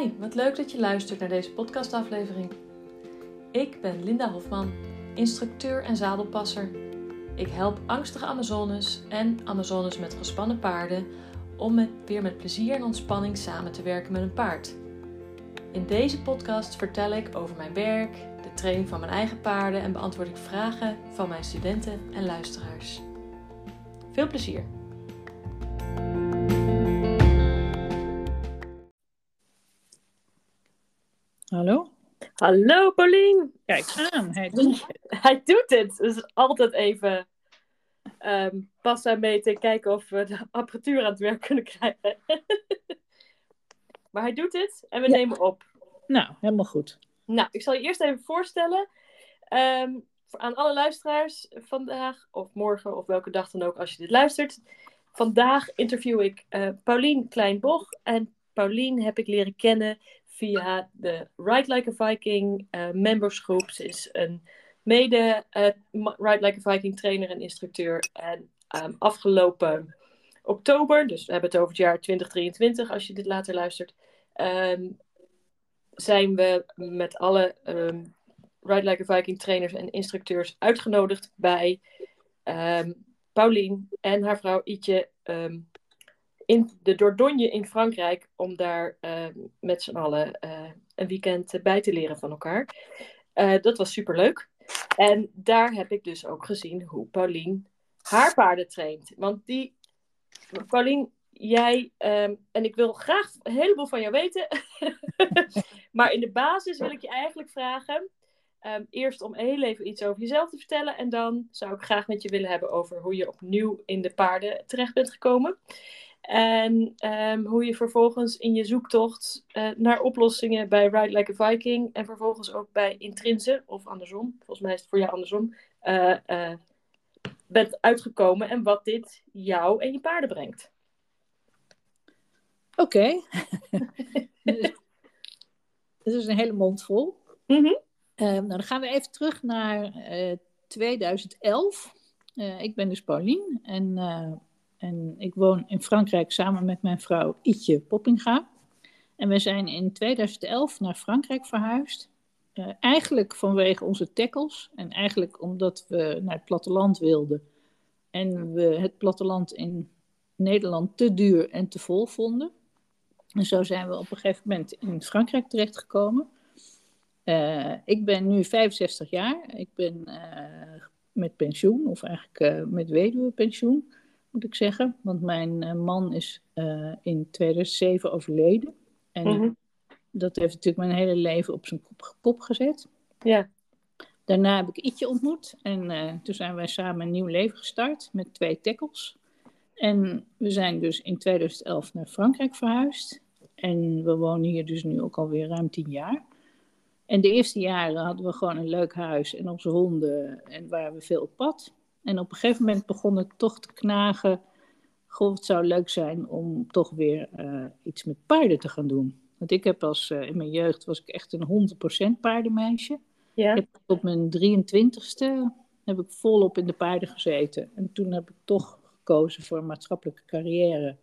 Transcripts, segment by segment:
Hi, wat leuk dat je luistert naar deze podcastaflevering. Ik ben Linda Hofman, instructeur en zadelpasser. Ik help angstige Amazones en Amazones met gespannen paarden om weer met plezier en ontspanning samen te werken met een paard. In deze podcast vertel ik over mijn werk, de training van mijn eigen paarden en beantwoord ik vragen van mijn studenten en luisteraars. Veel plezier! Hallo? Paulien! Kijk aan, hij doet het. Hij doet het. Dus altijd even ehm pas aan meten en kijken of we de apparatuur aan het werk kunnen krijgen. maar hij doet het en we Ja. nemen op. Nou, helemaal goed. Nou, ik zal je eerst even voorstellen ehm, voor- aan alle luisteraars vandaag of morgen of welke dag dan ook als je dit luistert. Vandaag interview ik eh Paulien Kleinboch en Paulien heb ik leren kennen via de Ride Like a Viking eh, membersgroep. Ze is een mede ma- Ride Like a Viking trainer en instructeur. En ehm, afgelopen oktober, dus we hebben het over het jaar 2023 als je dit later luistert, ehm, zijn we met alle ehm, Ride Like a Viking trainers en instructeurs uitgenodigd bij Paulien en haar vrouw Ietje in de Dordogne in Frankrijk om daar ehm, met z'n allen eh, een weekend eh, bij te leren van elkaar. Eh, dat was superleuk. En daar heb ik dus ook gezien hoe Paulien haar paarden traint. Want die, Paulien, jij, ehm, en ik wil graag een heleboel van jou weten. maar in de basis wil ik je eigenlijk vragen. ehm, eerst om heel even iets over jezelf te vertellen. En dan zou ik graag met je willen hebben over hoe je opnieuw in de paarden terecht bent gekomen. En ehm, hoe je vervolgens in je zoektocht eh, naar oplossingen bij Ride Like a Viking. En vervolgens ook bij Intrinse, of andersom. Volgens mij is het voor jou andersom. eh, eh, bent uitgekomen en wat dit jou en je paarden brengt. Oké. Dus- Dit is een hele mond vol. Mhm. Eh, nou, dan gaan we even terug naar eh, 2011. Eh, ik ben dus Paulien en, en ik woon in Frankrijk samen met mijn vrouw Ietje Poppinga. En we zijn in 2011 naar Frankrijk verhuisd. Eh, eigenlijk vanwege onze tackles en eigenlijk omdat we naar het platteland wilden. En we het platteland in Nederland te duur en te vol vonden. En zo zijn we op een gegeven moment in Frankrijk terechtgekomen. Eh, ik ben nu 65 jaar. Ik ben eh, met pensioen, of eigenlijk met weduwepensioen, moet ik zeggen. Want mijn eh, man is eh, in 2007 overleden. En Mhm. dat heeft natuurlijk mijn hele leven op zijn kop, kop gezet. Ja. Daarna heb ik Ietje ontmoet en eh, toen zijn wij samen een nieuw leven gestart met twee tackles. En we zijn dus in 2011 naar Frankrijk verhuisd. En we wonen hier dus nu ook alweer ruim tien jaar. En de eerste jaren hadden we gewoon een leuk huis en onze honden en waren we veel op pad. En op een gegeven moment begon het toch te knagen. Goh, het zou leuk zijn om toch weer eh, iets met paarden te gaan doen. Want ik heb als, eh, in mijn jeugd was ik echt een 100% paardenmeisje. Ja. Ik heb op mijn 23ste heb ik volop in de paarden gezeten. En toen heb ik toch gekozen voor een maatschappelijke carrière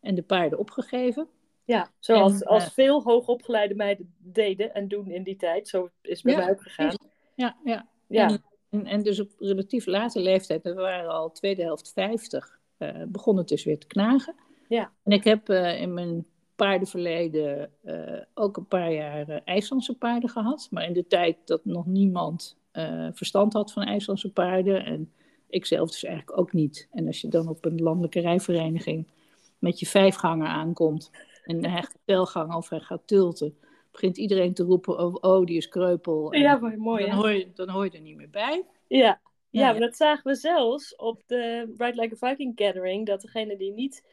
en de paarden opgegeven. ja, zoals En, als eh, veel hoogopgeleide meiden deden en doen in die tijd. Zo is het bij Ja, mij ook gegaan. Ja, ja. Ja. En, en, en dus op relatief late leeftijd, we waren al tweede helft 50, eh, begon het dus weer te knagen. Ja. En ik heb eh, in mijn paardenverleden eh, ook een paar jaar IJslandse paarden gehad. Maar in de tijd dat nog niemand verstand had van IJslandse paarden. En ik zelf dus eigenlijk ook niet. En als je dan op een landelijke rijvereniging met je vijfganger aankomt. En hij gaat telgang of hij gaat tulten. Begint iedereen te roepen, oh, oh die is kreupel. En Ja, mooi, mooi. dan, hoor je, dan hoor je er niet meer bij. Ja. Ja, maar dat zagen we zelfs op de Ride Like a Viking Gathering. Dat degene die niet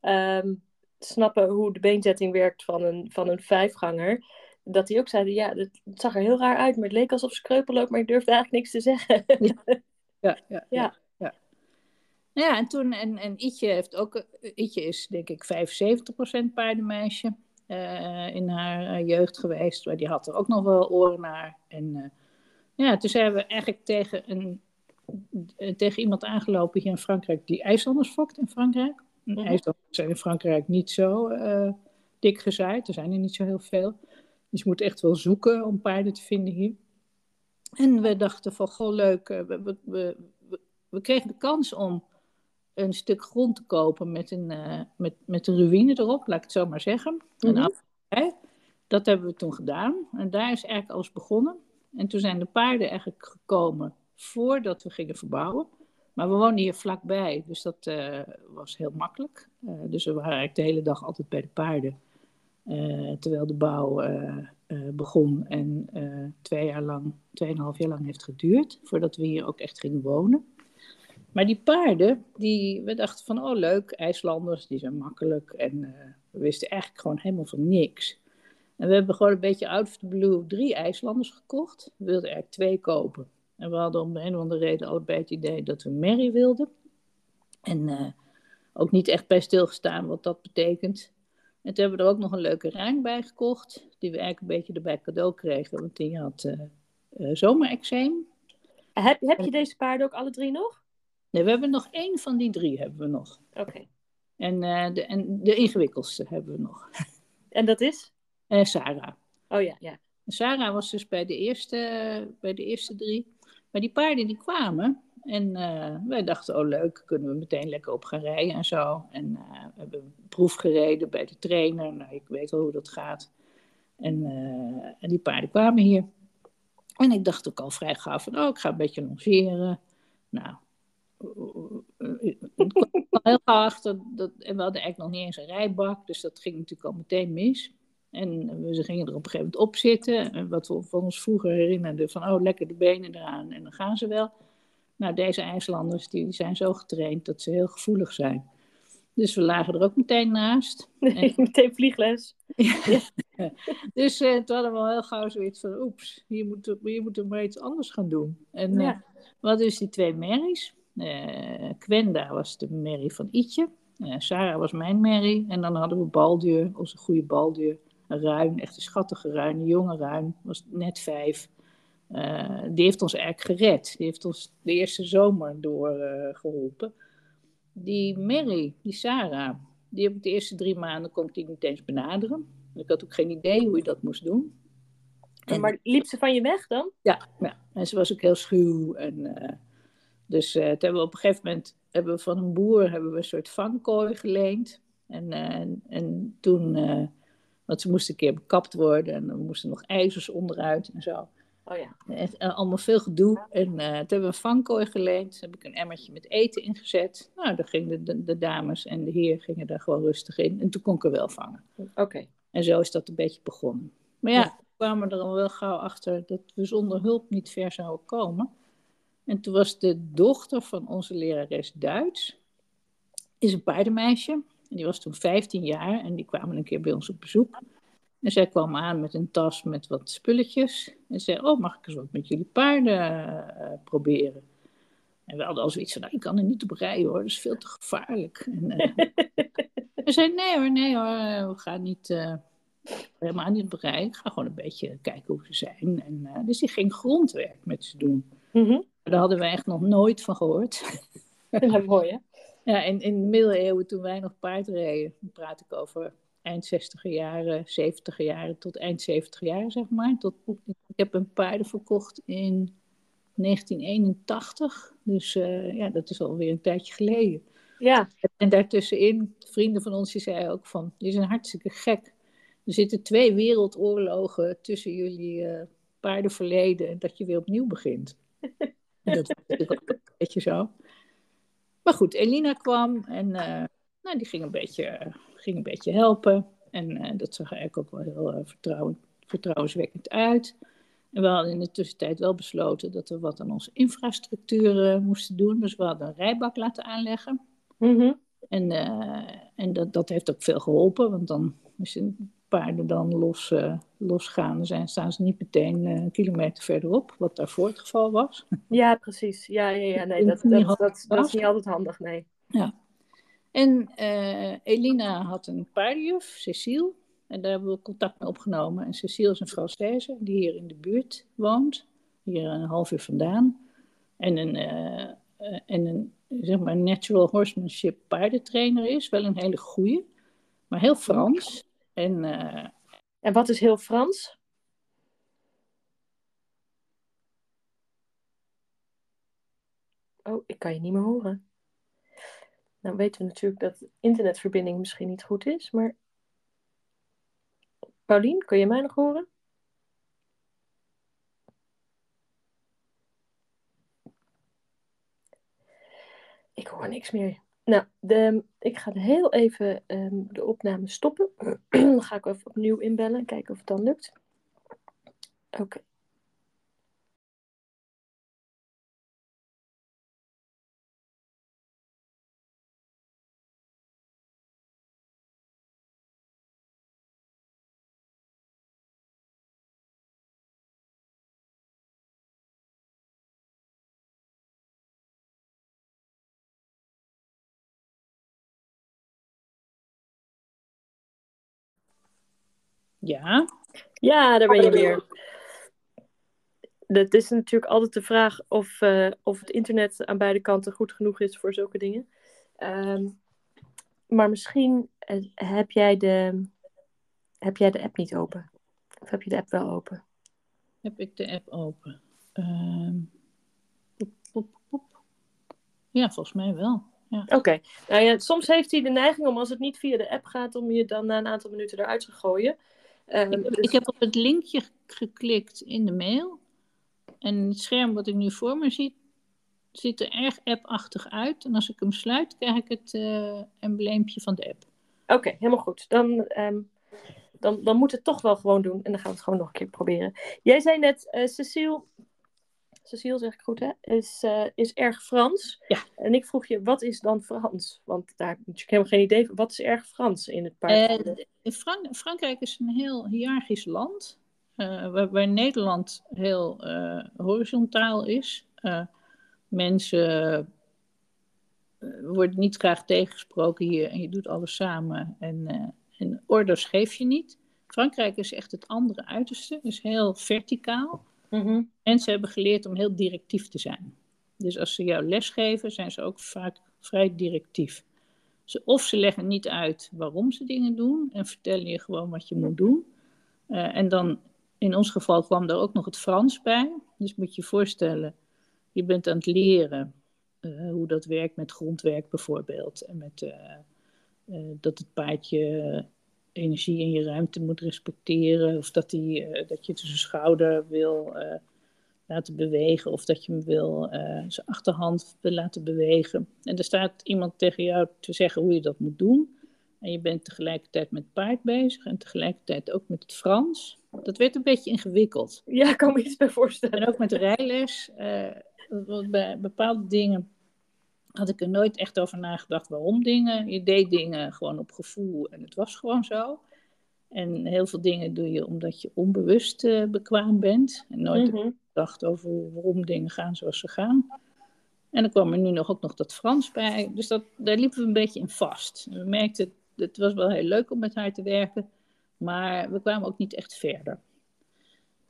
ehm, snappen hoe de beenzetting werkt van een, van een vijfganger. Dat die ook zeiden, ja, het het zag er heel raar uit. Maar het leek alsof ze kreupel loopt, maar ik durfde eigenlijk niks te zeggen. Ja, ja, Ja. ja. ja. Ja, en toen, en, en Ietje heeft ook, eh, Ietje is denk ik 75% paardenmeisje eh, in haar eh, jeugd geweest, maar die had er ook nog wel oren naar. En eh, ja, toen zijn we eigenlijk tegen, een, tegen iemand aangelopen hier in Frankrijk die IJslanders fokt in Frankrijk. En Mhm. IJslanders zijn in Frankrijk niet zo dik gezaaid. Er zijn er niet zo heel veel. Dus je moet echt wel zoeken om paarden te vinden hier. En we dachten van, goh, leuk. We, we, we, we kregen de kans om een stuk grond te kopen met een, uh, met, met een ruïne erop, laat ik het zo maar zeggen. Mm -hmm. Dat hebben we toen gedaan. En daar is eigenlijk alles begonnen. En toen zijn de paarden eigenlijk gekomen voordat we gingen verbouwen. Maar we woonden hier vlakbij, dus dat uh, was heel makkelijk. Uh, dus we waren eigenlijk de hele dag altijd bij de paarden. Uh, terwijl de bouw begon en twee jaar lang, tweeënhalf jaar lang heeft geduurd. Voordat we hier ook echt gingen wonen. Maar die paarden, die, we dachten van, oh leuk, IJslanders, die zijn makkelijk. En we wisten eigenlijk gewoon helemaal van niks. En we hebben gewoon een beetje out of the blue drie IJslanders gekocht. We wilden er twee kopen. En we hadden om de een of andere reden allebei het idee dat we Mary wilden. En uh, ook niet echt bij stilgestaan wat dat betekent. En toen hebben we er ook nog een leuke ruim bij gekocht. Die we eigenlijk een beetje erbij cadeau kregen. Want die had uh, uh, zomerexeem. Heb, heb je deze paarden ook alle drie nog? Nee, we hebben nog één van die drie hebben we nog. Oké. Okay. En, de, en de ingewikkeldste hebben we nog. En dat is? Uh, Sarah. Oh ja, ja. Sarah was dus bij de eerste, bij de eerste drie. Maar die paarden die kwamen en uh, wij dachten, oh leuk, kunnen we meteen lekker op gaan rijden en zo. En uh, we hebben een proef gereden bij de trainer. Nou, ik weet wel hoe dat gaat. En, en die paarden kwamen hier. En ik dacht ook al vrij gauw van, oh, ik ga een beetje longeren. Nou, ik kwam heel gauw achter, dat, en we hadden eigenlijk nog niet eens een rijbak. Dus dat ging natuurlijk al meteen mis. En we gingen er op een gegeven moment op zitten. En wat we van ons vroeger herinnerden van, oh, lekker de benen eraan en dan gaan ze wel. Nou, deze IJslanders die zijn zo getraind dat ze heel gevoelig zijn. Dus we lagen er ook meteen naast. Meteen vliegles. ja. Dus uh, toen hadden we al heel gauw zoiets van, oeps, hier moeten hier moet we maar iets anders gaan doen. En ja. uh, we hadden dus die twee merries. Uh, Kwenda was de merrie van Ietje. Sarah was mijn merrie. En dan hadden we Balduur, onze goede Balduur. Ruin, echt een schattige Ruin, een jonge Ruin, was net vijf. Uh, die heeft ons eigenlijk gered. Die heeft ons de eerste zomer door uh, geholpen. Die Mary, die Sarah, die heb ik de eerste drie maanden kon ik die niet eens benaderen. Ik had ook geen idee hoe je dat moest doen. En, maar liep ze van je weg dan? Ja, ja. en ze was ook heel schuw. En, uh, dus uh, hebben we op een gegeven moment hebben we van een boer hebben we een soort vangkooi geleend. En, en, en toen want ze moesten een keer bekapt worden en er moesten nog ijzers onderuit en zo. Oh ja. En, allemaal veel gedoe. En toen hebben we een vangkooi geleend. Toen heb ik een emmertje met eten ingezet. Nou, daar gingen de, de, dames en de heer gingen daar gewoon rustig in. En toen kon ik er wel vangen. Oké. Okay. En zo is dat een beetje begonnen. Maar ja, ja. we kwamen er al wel gauw achter dat we zonder hulp niet ver zouden komen. En toen was de dochter van onze lerares Duits, is een paardenmeisje. En die was toen 15 jaar en die kwamen een keer bij ons op bezoek. En zij kwam aan met een tas met wat spulletjes. En zei, oh, mag ik eens wat met jullie paarden uh, proberen? En we hadden al zoiets van, nou, ik kan er niet op rijden hoor, dat is veel te gevaarlijk. En, uh, we zeiden, nee hoor, nee hoor, we gaan niet, uh, helemaal niet op rijden. Ik ga gewoon een beetje kijken hoe ze zijn. En, dus die ging grondwerk met ze doen. Mm -hmm. Daar hadden we echt nog nooit van gehoord. Dat is mooi hè? Ja, in, in de middeleeuwen toen wij nog paard reden, dan praat ik over eind 60 jaren, 70 jaren tot eind 70 jaar, zeg maar. Tot, ik heb een paarden verkocht in 1981, dus uh, ja, dat is alweer een tijdje geleden. Ja. En daartussenin, vrienden van ons die zeiden ook van, die zijn hartstikke gek. Er zitten twee wereldoorlogen tussen jullie uh, paardenverleden en dat je weer opnieuw begint. dat is natuurlijk ook een beetje zo. Maar goed, Elina kwam en uh, nou, die ging een, beetje, ging een beetje helpen. En uh, dat zag eigenlijk ook wel heel uh, vertrouwen, vertrouwenswekkend uit. En we hadden in de tussentijd wel besloten dat we wat aan onze infrastructuur moesten doen. Dus we hadden een rijbak laten aanleggen. Mm -hmm. En, en dat, dat heeft ook veel geholpen, want dan is een paarden dan los, uh, losgaan, zijn, staan ze niet meteen een kilometer verderop, wat daarvoor het geval was. Ja, precies. Ja, ja, ja. Nee, dat, dat, dat, dat, dat is niet altijd handig, nee. Ja. En uh, Elina had een paardenjuf, Cecile, en daar hebben we contact mee opgenomen. En Cecile is een Française die hier in de buurt woont, hier een half uur vandaan. En een, en een zeg maar, natural horsemanship paardentrainer is, wel een hele goeie, maar heel Frans. En, uh, en wat is heel Frans? Oh, ik kan je niet meer horen. Nou weten we natuurlijk dat de internetverbinding misschien niet goed is, maar... Paulien, kun je mij nog horen? Ik hoor niks meer. Nou, ik ga heel even um, de opname stoppen. dan ga ik even opnieuw inbellen en kijken of het dan lukt. Oké. Ja. Ja, daar ben je weer. Het is natuurlijk altijd de vraag of, uh, of het internet aan beide kanten goed genoeg is voor zulke dingen. Um, maar misschien uh, heb, jij de, heb jij de app niet open? Of heb je de app wel open? Heb ik de app open? Pop, pop, pop. Ja, volgens mij wel. Ja. Oké. Okay. Nou ja, soms heeft hij de neiging om als het niet via de app gaat, om je dan na een aantal minuten eruit te gooien. Ik, dus... ik, heb op het linkje geklikt in de mail. En het scherm wat ik nu voor me zie, ziet er erg appachtig uit. En als ik hem sluit, krijg ik het uh, embleempje van de app. Oké, helemaal goed. Dan, um, dan, dan moet het toch wel gewoon doen. En dan gaan we het gewoon nog een keer proberen. Jij zei net, uh, Cecile, Cecile zeg ik goed hè, is, uh, is erg Frans. Ja. En ik vroeg je, wat is dan Frans? Want daar heb ik helemaal geen idee van. Wat is erg Frans in het paard? Uh, Frank Frankrijk is een heel hiërarchisch land. Uh, waarbij Nederland heel horizontaal is. mensen worden niet graag tegengesproken hier en je doet alles samen. En, en orders geef je niet. Frankrijk is echt het andere uiterste, is heel verticaal. Mm En ze hebben geleerd om heel directief te zijn. Dus als ze jou lesgeven, zijn ze ook vaak vrij directief. Ze, of ze leggen niet uit waarom ze dingen doen en vertellen je gewoon wat je moet doen. Uh, en dan, in ons geval kwam er ook nog het Frans bij. Dus moet je je voorstellen, je bent aan het leren uh, hoe dat werkt met grondwerk bijvoorbeeld. En met uh, dat het paardje energie in je ruimte moet respecteren. Of dat, die, uh, dat je zijn schouder wil uh, laten bewegen. Of dat je hem wil uh, zijn achterhand wil laten bewegen. En er staat iemand tegen jou te zeggen hoe je dat moet doen. En je bent tegelijkertijd met paard bezig en tegelijkertijd ook met het Frans. Dat werd een beetje ingewikkeld. Ja, ik kan me iets bij voorstellen. En ook met rijles. bij bepaalde dingen had ik er nooit echt over nagedacht waarom dingen. Je deed dingen gewoon op gevoel en het was gewoon zo. En heel veel dingen doe je omdat je onbewust uh, bekwaam bent. En nooit Mhm. gedacht over waarom dingen gaan zoals ze gaan. En dan kwam er nu nog ook nog dat Frans bij. Dus dat, daar liepen we een beetje in vast. En we merkten, het was wel heel leuk om met haar te werken. Maar we kwamen ook niet echt verder.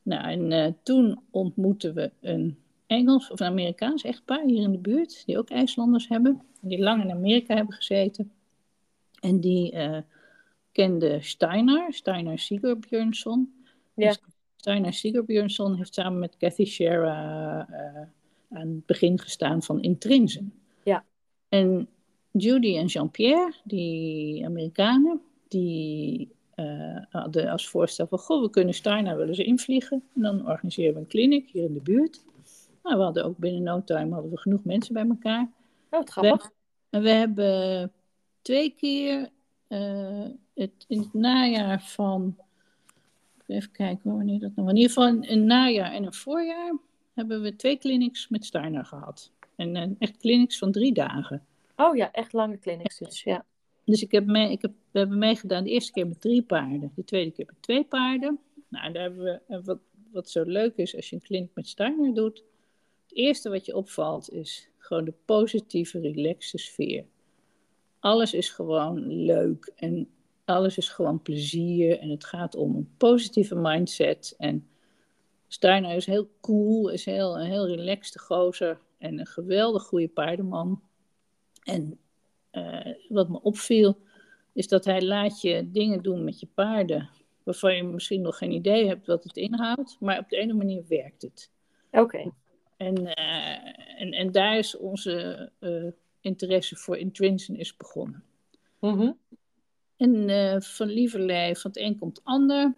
Nou, en uh, toen ontmoetten we een Engels of een Amerikaans echtpaar hier in de buurt, die ook IJslanders hebben, die lang in Amerika hebben gezeten. En die uh, kende Steiner, Steiner Sigurbjörnsson. Ja. Dus Steiner Sigurbjörnsson heeft samen met Kathy Shera uh, aan het begin gestaan van Intrinsen. Ja. En Judy en Jean-Pierre, die Amerikanen, die uh, hadden als voorstel van, goh, we kunnen Steiner willen ze invliegen. En dan organiseren we een kliniek hier in de buurt. Nou, we hadden ook binnen no time hadden we genoeg mensen bij elkaar. Oh, wat grappig. We, en we hebben twee keer uh, het, in het najaar van. Even kijken wanneer dat nou. In ieder geval een najaar en een voorjaar hebben we twee clinics met Steiner gehad. En uh, echt clinics van drie dagen. Oh ja, echt lange clinics dus, ja. Dus ik heb mee, ik heb, we hebben meegedaan de eerste keer met drie paarden, de tweede keer met twee paarden. Nou, daar hebben we, wat, wat zo leuk is als je een clinic met Steiner doet, het eerste wat je opvalt is gewoon de positieve, relaxte sfeer. Alles is gewoon leuk en alles is gewoon plezier en het gaat om een positieve mindset. En Steiner is heel cool, is heel, een heel relaxte gozer en een geweldig goede paardenman. En uh, wat me opviel, is dat hij laat je dingen doen met je paarden waarvan je misschien nog geen idee hebt wat het inhoudt, maar op de ene manier werkt het. Oké. En, uh, en, en daar is onze uh, interesse voor Intrinsen is begonnen. Mm En uh, van Lieverlee, van het een komt het ander.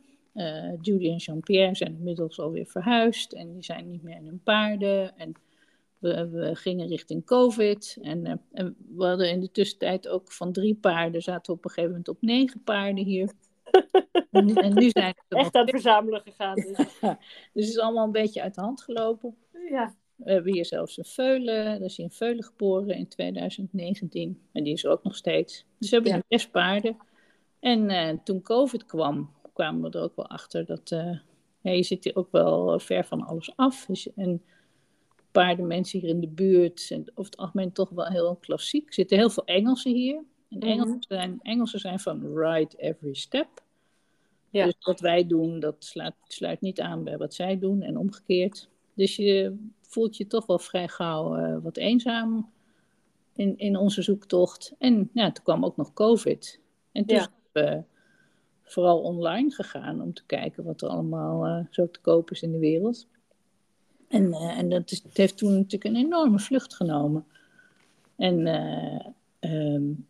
Judy en Jean-Pierre zijn inmiddels alweer verhuisd en die zijn niet meer in hun paarden. En we, we gingen richting COVID. En, en we hadden in de tussentijd ook van drie paarden, zaten we op een gegeven moment op negen paarden hier. en, en nu zijn we echt aan het verzamelen gegaan. Dus. dus het is allemaal een beetje uit de hand gelopen. Ja. We hebben hier zelfs een veulen. Er is hier een veulen geboren in 2019. En die is er ook nog steeds. Dus we hebben ja. zes paarden. En uh, toen COVID kwam, kwamen we er ook wel achter dat uh, ja, je zit hier ook wel ver van alles af. Dus, en paardenmensen hier in de buurt zijn over het algemeen toch wel heel klassiek. Er zitten heel veel Engelsen hier. En Engelsen, mm -hmm. zijn, Engelsen zijn van ride every step. Ja. Dus wat wij doen, dat sluit, sluit, niet aan bij wat zij doen en omgekeerd. Dus je voelt je toch wel vrij gauw uh, wat eenzaam in, in onze zoektocht. En ja, toen kwam ook nog COVID. En toen ja. zijn we vooral online gegaan om te kijken wat er allemaal uh, zo te koop is in de wereld. En, uh, en dat is, het heeft toen natuurlijk een enorme vlucht genomen. En um,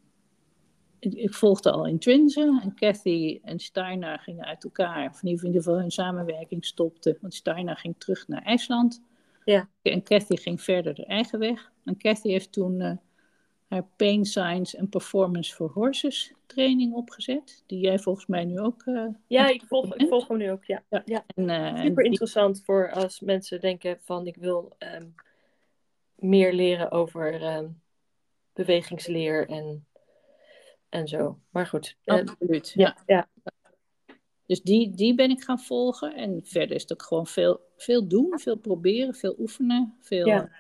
ik volgde al in Twinsen en Cathy en Steiner gingen uit elkaar. Of in ieder geval hun samenwerking stopte. Want Steiner ging terug naar IJsland. Ja. En Cathy ging verder de eigen weg. En Cathy heeft toen uh, haar Pain Science en Performance for Horses training opgezet. Die jij volgens mij nu ook. Uh, ja, ik volg, ik volg hem nu ook. Ja. ja. ja. En, uh, Super die... interessant voor als mensen denken: van ik wil um, meer leren over um, bewegingsleer en en zo. Maar goed. Absoluut. Ja. ja. Dus die, die ben ik gaan volgen. En verder is het ook gewoon veel, veel doen, veel proberen, veel oefenen. Veel... Ja.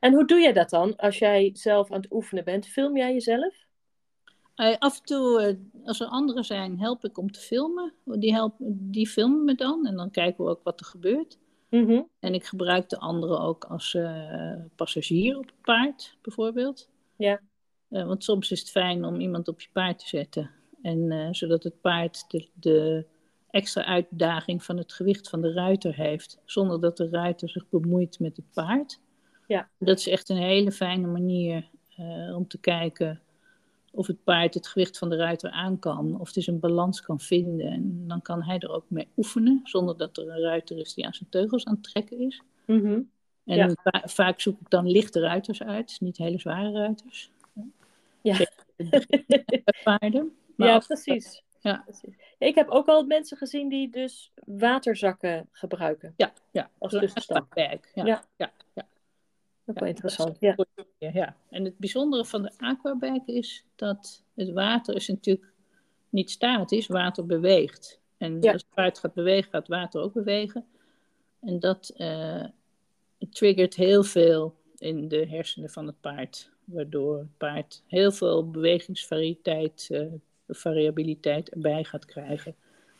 En hoe doe jij dat dan als jij zelf aan het oefenen bent? Film jij jezelf? Uh, af en toe, uh, als er anderen zijn, help ik om te filmen. Die, help, die filmen me dan en dan kijken we ook wat er gebeurt. Mm -hmm. En ik gebruik de anderen ook als uh, passagier op het paard, bijvoorbeeld. Ja. Uh, want soms is het fijn om iemand op je paard te zetten. En uh, zodat het paard de, de, extra uitdaging van het gewicht van de ruiter heeft. Zonder dat de ruiter zich bemoeit met het paard. Ja. Dat is echt een hele fijne manier uh, om te kijken of het paard het gewicht van de ruiter aan kan. Of dus een balans kan vinden. En dan kan hij er ook mee oefenen. Zonder dat er een ruiter is die aan zijn teugels aan het trekken is. Mm -hmm. En ja. va vaak zoek ik dan lichte ruiters uit. Niet hele zware ruiters. Ja. paarden. Ja, precies. Ja. precies. Ik heb ook al mensen gezien die dus waterzakken gebruiken. Ja, ja. Als tussenstap. Ja, ja, ja. ja. Ook wel interessant, ja. ja. En het bijzondere van de aquabag is dat het water is natuurlijk niet statisch, water beweegt. En als het paard gaat bewegen, gaat het water ook bewegen. En dat eh, triggert heel veel in de hersenen van het paard. Waardoor het paard heel veel bewegingsvariëteit, eh, variabiliteit erbij gaat krijgen.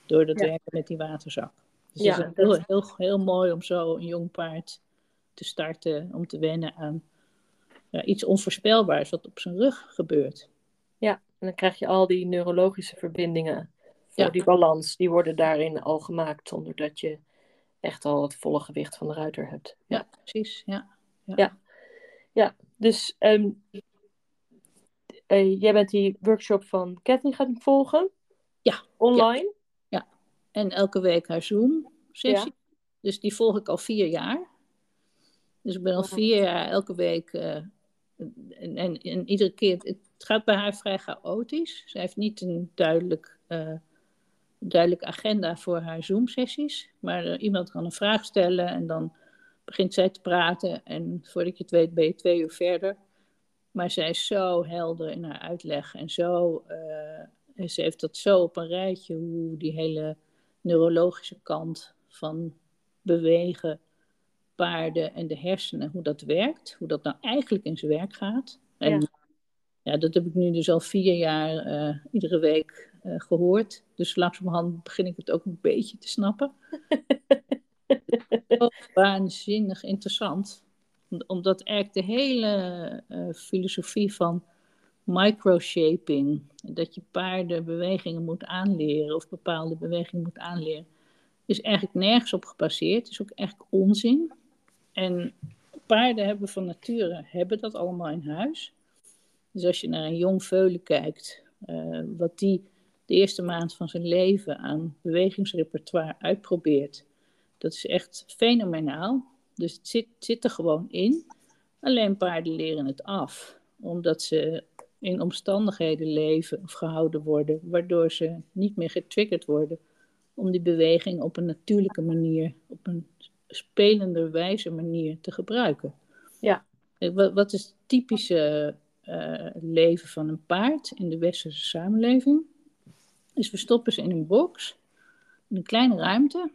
Door dat Ja. werken met die waterzak. Dus Ja, het is heel, heel, heel mooi om zo een jong paard te starten. Om te wennen aan ja, iets onvoorspelbaars wat op zijn rug gebeurt. Ja, en dan krijg je al die neurologische verbindingen voor Ja. die balans. Die worden daarin al gemaakt zonder dat je echt al het volle gewicht van de ruiter hebt. Ja, precies. Ja. Dus ehm, eh, jij bent die workshop van Cathy gaan volgen? Ja, Online? En elke week haar Zoom-sessie. Dus die volg ik al vier jaar. Dus ik ben al Oh. vier jaar elke week. eh, en, en, en iedere keer. Het gaat bij haar vrij chaotisch. Ze heeft niet een duidelijk, eh, duidelijke agenda voor haar Zoom-sessies. Maar iemand kan een vraag stellen en dan begint zij te praten. En voordat je het weet, ben je twee uur verder. Maar zij is zo helder in haar uitleg. En zo, eh, ze heeft dat zo op een rijtje. Hoe die hele neurologische kant van bewegen, paarden en de hersenen, hoe dat werkt, hoe dat nou eigenlijk in zijn werk gaat. En Ja. ja, dat heb ik nu dus al vier jaar eh, iedere week eh, gehoord. Dus langzamerhand begin ik het ook een beetje te snappen. Waanzinnig interessant. Om- Omdat eigenlijk de hele eh, filosofie van microshaping, dat je paarden bewegingen moet aanleren of bepaalde bewegingen moet aanleren, is eigenlijk nergens op gebaseerd. Is ook echt onzin. En paarden hebben van nature hebben dat allemaal in huis. Dus als je naar een jong veulen kijkt, uh, wat die de eerste maand van zijn leven aan bewegingsrepertoire uitprobeert, dat is echt fenomenaal. Dus het zit, zit er gewoon in. Alleen paarden leren het af, omdat ze in omstandigheden leven of gehouden worden, waardoor ze niet meer getriggerd worden om die beweging op een natuurlijke manier, op een spelende wijze manier te gebruiken. Ja. Wat, wat is het typische uh, leven van een paard in de westerse samenleving? Dus we stoppen ze in een box, in een kleine ruimte,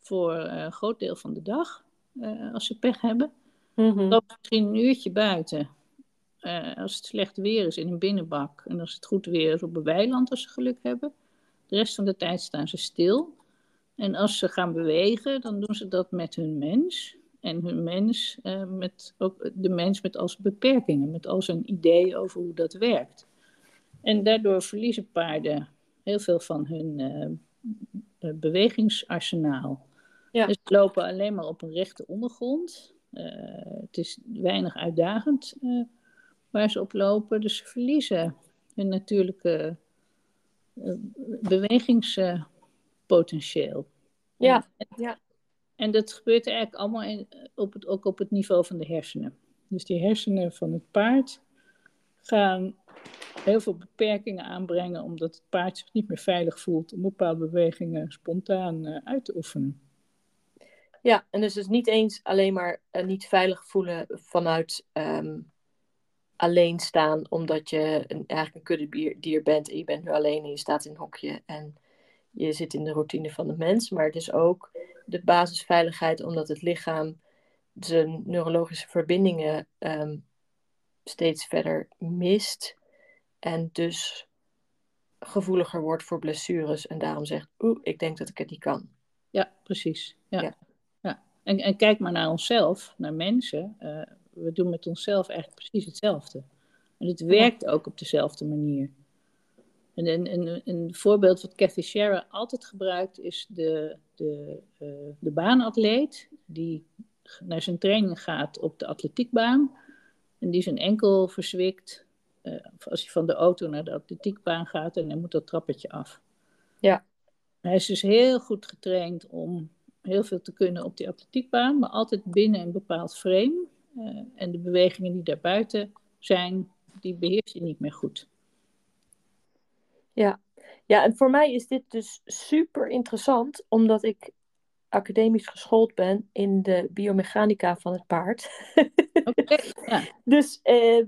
voor een groot deel van de dag, uh, als ze pech hebben. Mm -hmm. Dan misschien een uurtje buiten, als het slecht weer is, in een binnenbak. En als het goed weer is, op een weiland, als ze geluk hebben. De rest van de tijd staan ze stil. En als ze gaan bewegen, dan doen ze dat met hun mens. En hun mens, uh, met ook de mens met al zijn beperkingen, met al zijn ideeën over hoe dat werkt. En daardoor verliezen paarden heel veel van hun uh, bewegingsarsenaal. Ja. Dus ze lopen alleen maar op een rechte ondergrond. Uh, het is weinig uitdagend waar ze op lopen. Dus ze verliezen hun natuurlijke bewegingspotentieel. Ja, en, ja. En dat gebeurt eigenlijk allemaal in, op het, ook op het niveau van de hersenen. Dus die hersenen van het paard gaan heel veel beperkingen aanbrengen, omdat het paard zich niet meer veilig voelt om bepaalde bewegingen spontaan uh, uit te oefenen. Ja, en dus is niet eens alleen maar uh, niet veilig voelen vanuit um, alleen staan, omdat je eigenlijk een kuddedier bent en je bent nu alleen en je staat in een hokje en je zit in de routine van de mens. Maar het is ook de basisveiligheid, omdat het lichaam zijn neurologische verbindingen um, steeds verder mist en dus gevoeliger wordt voor blessures en daarom zegt, oeh, ik denk dat ik het niet kan. Ja, precies. Ja. Ja. ja. En, en kijk maar naar onszelf, naar mensen. Uh, we doen met onszelf eigenlijk precies hetzelfde. En het werkt ook op dezelfde manier. En een, een, een voorbeeld wat Cathy Scherer altijd gebruikt is de, de, uh, de baanatleet die naar zijn training gaat op de atletiekbaan en die zijn enkel verzwikt uh, als hij van de auto naar de atletiekbaan gaat en hij moet dat trappetje af. Ja. Hij is dus heel goed getraind om heel veel te kunnen op die atletiekbaan, maar altijd binnen een bepaald frame. Uh, en de bewegingen die daarbuiten zijn, die beheerst hij niet meer goed. Ja. ja, en voor mij is dit dus super interessant, omdat ik academisch geschoold ben in de biomechanica van het paard. Okay, ja. Dus eh,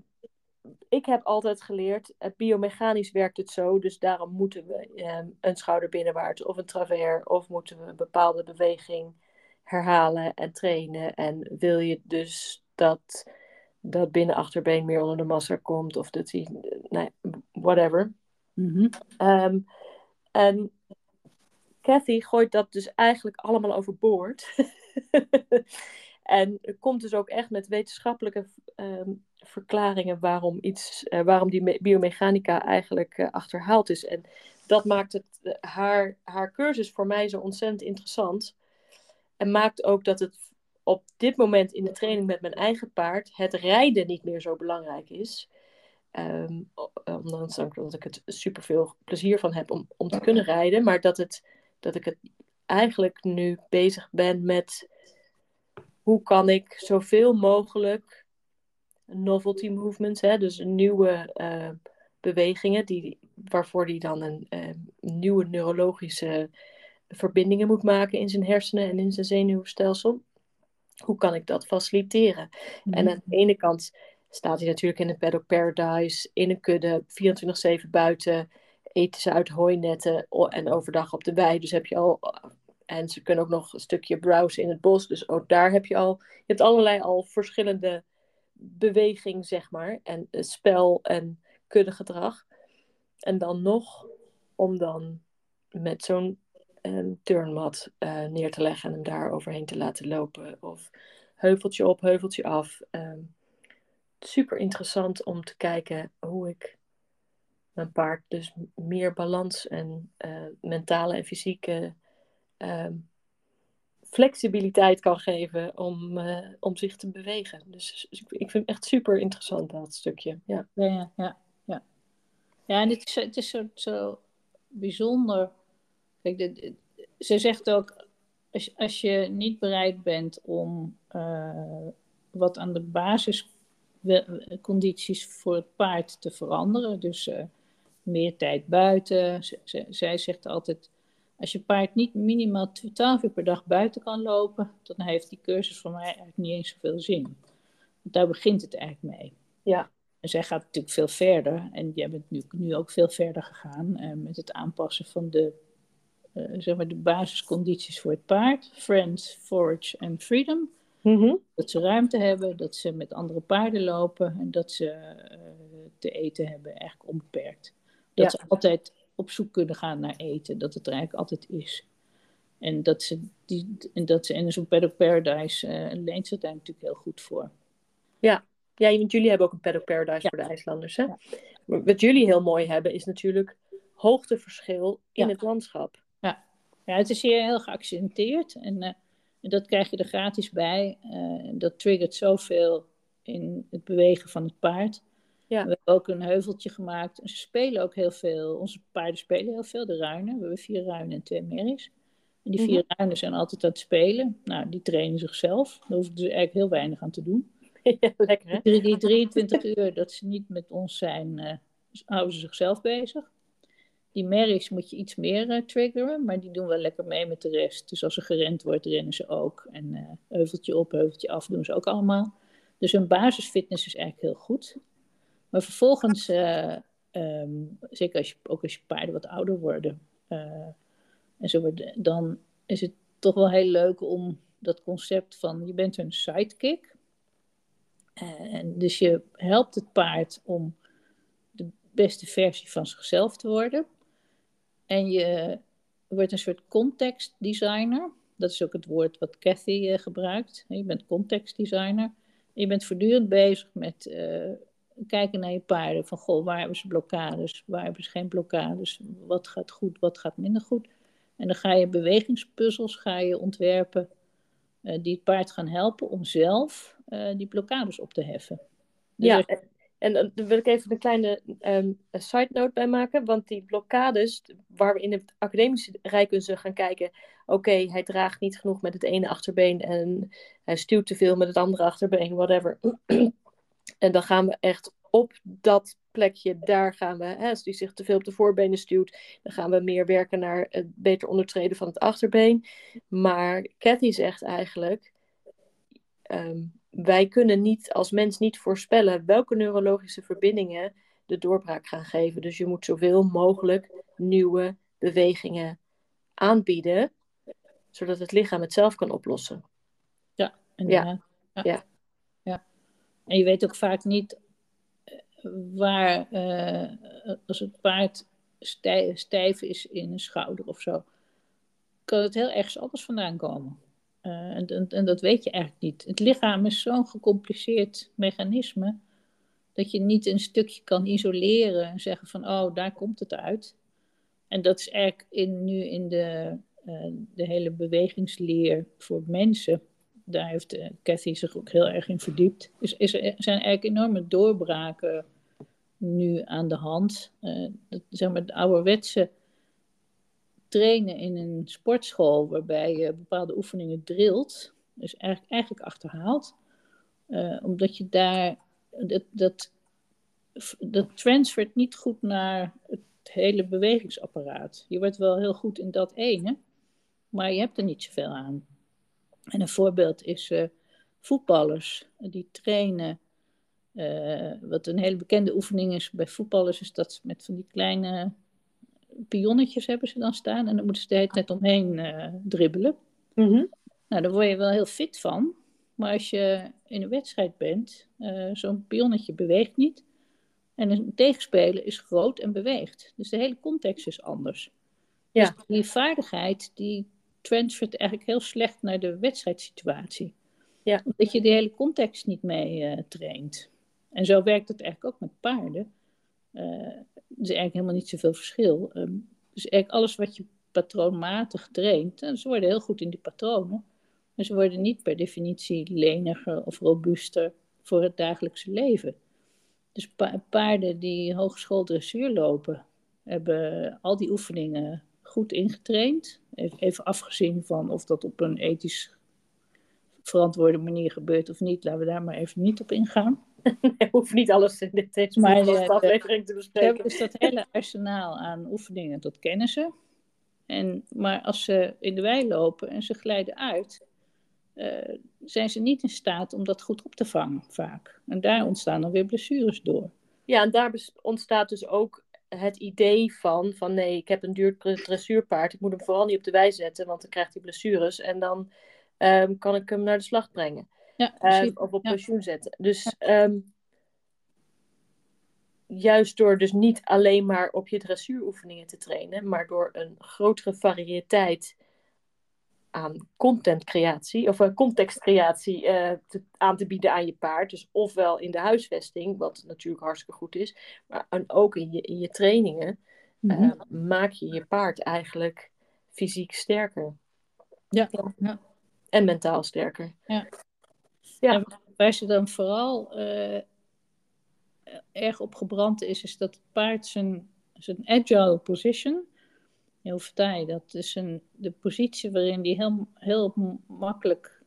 ik heb altijd geleerd, het biomechanisch werkt het zo, dus daarom moeten we eh, een schouder binnenwaarts of een travers, of moeten we een bepaalde beweging herhalen en trainen. En wil je dus dat dat binnenachterbeen meer onder de massa komt, of dat hij, nee, whatever. Mm -hmm. um, en Cathy gooit dat dus eigenlijk allemaal overboord. en komt dus ook echt met wetenschappelijke um, verklaringen waarom, iets, uh, waarom die biomechanica eigenlijk uh, achterhaald is. En dat maakt het, uh, haar, haar cursus voor mij zo ontzettend interessant. En maakt ook dat het op dit moment in de training met mijn eigen paard het rijden niet meer zo belangrijk is. Um, ondanks dat ik het super veel plezier van heb om, om te kunnen rijden. Maar dat, het, dat ik het eigenlijk nu bezig ben met hoe kan ik zoveel mogelijk novelty movements, hè, dus nieuwe uh, bewegingen, die, waarvoor die dan een uh, nieuwe neurologische verbindingen moet maken in zijn hersenen en in zijn zenuwstelsel. Hoe kan ik dat faciliteren? Mm-hmm. En aan de ene kant staat hij natuurlijk in een paddock paradise, in een kudde, 24-7 buiten, eten ze uit hooinetten en overdag op de wei. Dus heb je al, en ze kunnen ook nog een stukje browsen in het bos, dus ook daar heb je al, je hebt allerlei al verschillende beweging, zeg maar, en spel en kuddegedrag. En dan nog om dan met zo'n um, turnmat uh, neer te leggen en hem daar overheen te laten lopen. Of heuveltje op, heuveltje af. Um, super interessant om te kijken hoe ik mijn paard dus meer balans en mentale en fysieke flexibiliteit kan geven om, uh, om zich te bewegen. Dus ik, ik vind het echt super interessant dat stukje. Ja, ja, ja. Ja, ja en het is, het is zo, zo bijzonder. Kijk, ze zegt ook, als, als je niet bereid bent om uh, wat aan de basiscondities voor het paard te veranderen, dus uh, meer tijd buiten. zij zegt altijd, als je paard niet minimaal 12 uur per dag buiten kan lopen, dan heeft die cursus voor mij eigenlijk niet eens zoveel zin. Want daar begint het eigenlijk mee. Ja. En zij gaat natuurlijk veel verder. En jij bent nu, nu ook veel verder gegaan uh, met het aanpassen van de, uh, zeg maar de basiscondities voor het paard. Friends, Forage en Freedom. Mm -hmm. Dat ze ruimte hebben, dat ze met andere paarden lopen en dat ze uh, te eten hebben, eigenlijk onbeperkt. Dat ja. ze altijd op zoek kunnen gaan naar eten, dat het er eigenlijk altijd is. En dat ze, die, en dat ze in zo'n Paddock Paradise uh, leent ze daar natuurlijk heel goed voor. Ja. ja, want jullie hebben ook een Paddock Paradise ja. voor de IJslanders. Hè? Ja. Wat jullie heel mooi hebben is natuurlijk hoogteverschil in ja. het landschap. Ja. ja, het is hier heel geaccenteerd en, uh, en dat krijg je er gratis bij. Uh, dat triggert zoveel in het bewegen van het paard. Ja. We hebben ook een heuveltje gemaakt. En ze spelen ook heel veel. Onze paarden spelen heel veel, de ruinen. We hebben vier ruinen en twee merries. En die vier Mhm. ruinen zijn altijd aan het spelen. Nou, die trainen zichzelf. Daar hoeven ze eigenlijk heel weinig aan te doen. ja, lekker hè? Die, die 23 uur dat ze niet met ons zijn, eh, houden ze zichzelf bezig. Die merries moet je iets meer eh, triggeren, maar die doen wel lekker mee met de rest. Dus als er gerend wordt, rennen ze ook. En eh, heuveltje op, heuveltje af doen ze ook allemaal. Dus hun basisfitness is eigenlijk heel goed. Maar vervolgens, uh, um, zeker als je, ook als je paarden wat ouder worden, uh, en zo worden, dan is het toch wel heel leuk om dat concept van je bent een sidekick. Uh, en dus je helpt het paard om de beste versie van zichzelf te worden. En je wordt een soort context designer. Dat is ook het woord wat Cathy gebruikt. Je bent context designer. Je bent voortdurend bezig met kijken naar je paarden. Van goh, waar hebben ze blokkades? Waar hebben ze geen blokkades? Wat gaat goed? Wat gaat minder goed? En dan ga je bewegingspuzzels ga je ontwerpen uh, die het paard gaan helpen om zelf uh, die blokkades op te heffen. Dus ja, en, en daar wil ik even een kleine um, side note bij maken. Want die blokkades, waar we in het academische rijkunde gaan kijken... Oké, okay, hij draagt niet genoeg met het ene achterbeen en hij stuwt te veel met het andere achterbeen, whatever. En dan gaan we echt op dat plekje, daar gaan we, hè, als die zich te veel op de voorbenen stuwt, dan gaan we meer werken naar het beter ondertreden van het achterbeen. Maar Cathy zegt eigenlijk, um, wij kunnen niet als mens niet voorspellen welke neurologische verbindingen de doorbraak gaan geven. Dus je moet zoveel mogelijk nieuwe bewegingen aanbieden, zodat het lichaam het zelf kan oplossen. Ja, ja. ja. ja. En je weet ook vaak niet waar, uh, als het paard stijf, is in een schouder of zo, kan het heel ergens anders vandaan komen. Uh, en, en, dat weet je eigenlijk niet. Het lichaam is zo'n gecompliceerd mechanisme dat je niet een stukje kan isoleren en zeggen van, oh, daar komt het uit. En dat is eigenlijk in, nu in de, de hele bewegingsleer voor mensen daar heeft uh, Cathy zich ook heel erg in verdiept. Dus is er zijn eigenlijk enorme doorbraken nu aan de hand. Uh, zeg maar, de ouderwetse trainen in een sportschool waarbij je bepaalde oefeningen drilt, is eigenlijk, eigenlijk achterhaald. Uh, omdat je daar, dat, dat, dat transfert niet goed naar het hele bewegingsapparaat. Je wordt wel heel goed in dat ene, maar je hebt er niet zoveel aan. En een voorbeeld is uh, voetballers die trainen. Uh, wat een hele bekende oefening is bij voetballers, is dat ze met van die kleine pionnetjes hebben ze dan staan. En dan moeten ze de hele tijd omheen uh, dribbelen. Mm -hmm. Nou, daar word je wel heel fit van. Maar als je in een wedstrijd bent, zo'n pionnetje beweegt niet. En een tegenspeler is groot en beweegt. Dus de hele context is anders. Ja. Dus die vaardigheid, die transfert eigenlijk heel slecht naar de wedstrijdsituatie. Ja. Omdat je de hele context niet mee uh, traint. En zo werkt het eigenlijk ook met paarden. Uh, is eigenlijk helemaal niet zoveel verschil. Ehm, dus eigenlijk alles wat je patroonmatig traint, en ze worden heel goed in die patronen. Maar ze worden niet per definitie leniger of robuuster voor het dagelijkse leven. Dus paarden die hogeschool dressuur lopen, hebben al die oefeningen goed ingetraind. Even afgezien van of dat op een ethisch verantwoorde manier gebeurt of niet. Laten we daar maar even niet op ingaan. Nee, hoeft niet alles in dit deze maar, aflevering te bespreken. Dus dat hele arsenaal aan oefeningen, dat kennen ze. En, maar als ze in de wei lopen en ze glijden uit, uh, zijn ze niet in staat om dat goed op te vangen vaak. En daar ontstaan dan weer blessures door. Ja, en daar ontstaat dus ook het idee van, van nee, ik heb een duur dressuurpaard, ik moet hem vooral niet op de wei zetten, want dan krijgt hij blessures en dan um, kan ik hem naar de slag brengen. Ja, um, of op pensioen zetten. Dus um, juist door dus niet alleen maar op je dressuuroefeningen te trainen, maar door een grotere variëteit aan contentcreatie of uh, contextcreatie uh, te, aan te bieden aan je paard. Dus ofwel in de huisvesting, wat natuurlijk hartstikke goed is, maar en ook in je, in je trainingen, mm -hmm. uh, maak je je paard eigenlijk fysiek sterker. Ja. ja. En mentaal sterker. Ja. ja. waar ze dan vooral erg op gebrand is, is dat het paard zijn, zijn agile position vertaal je dat? Dus een, de positie waarin die heel, heel makkelijk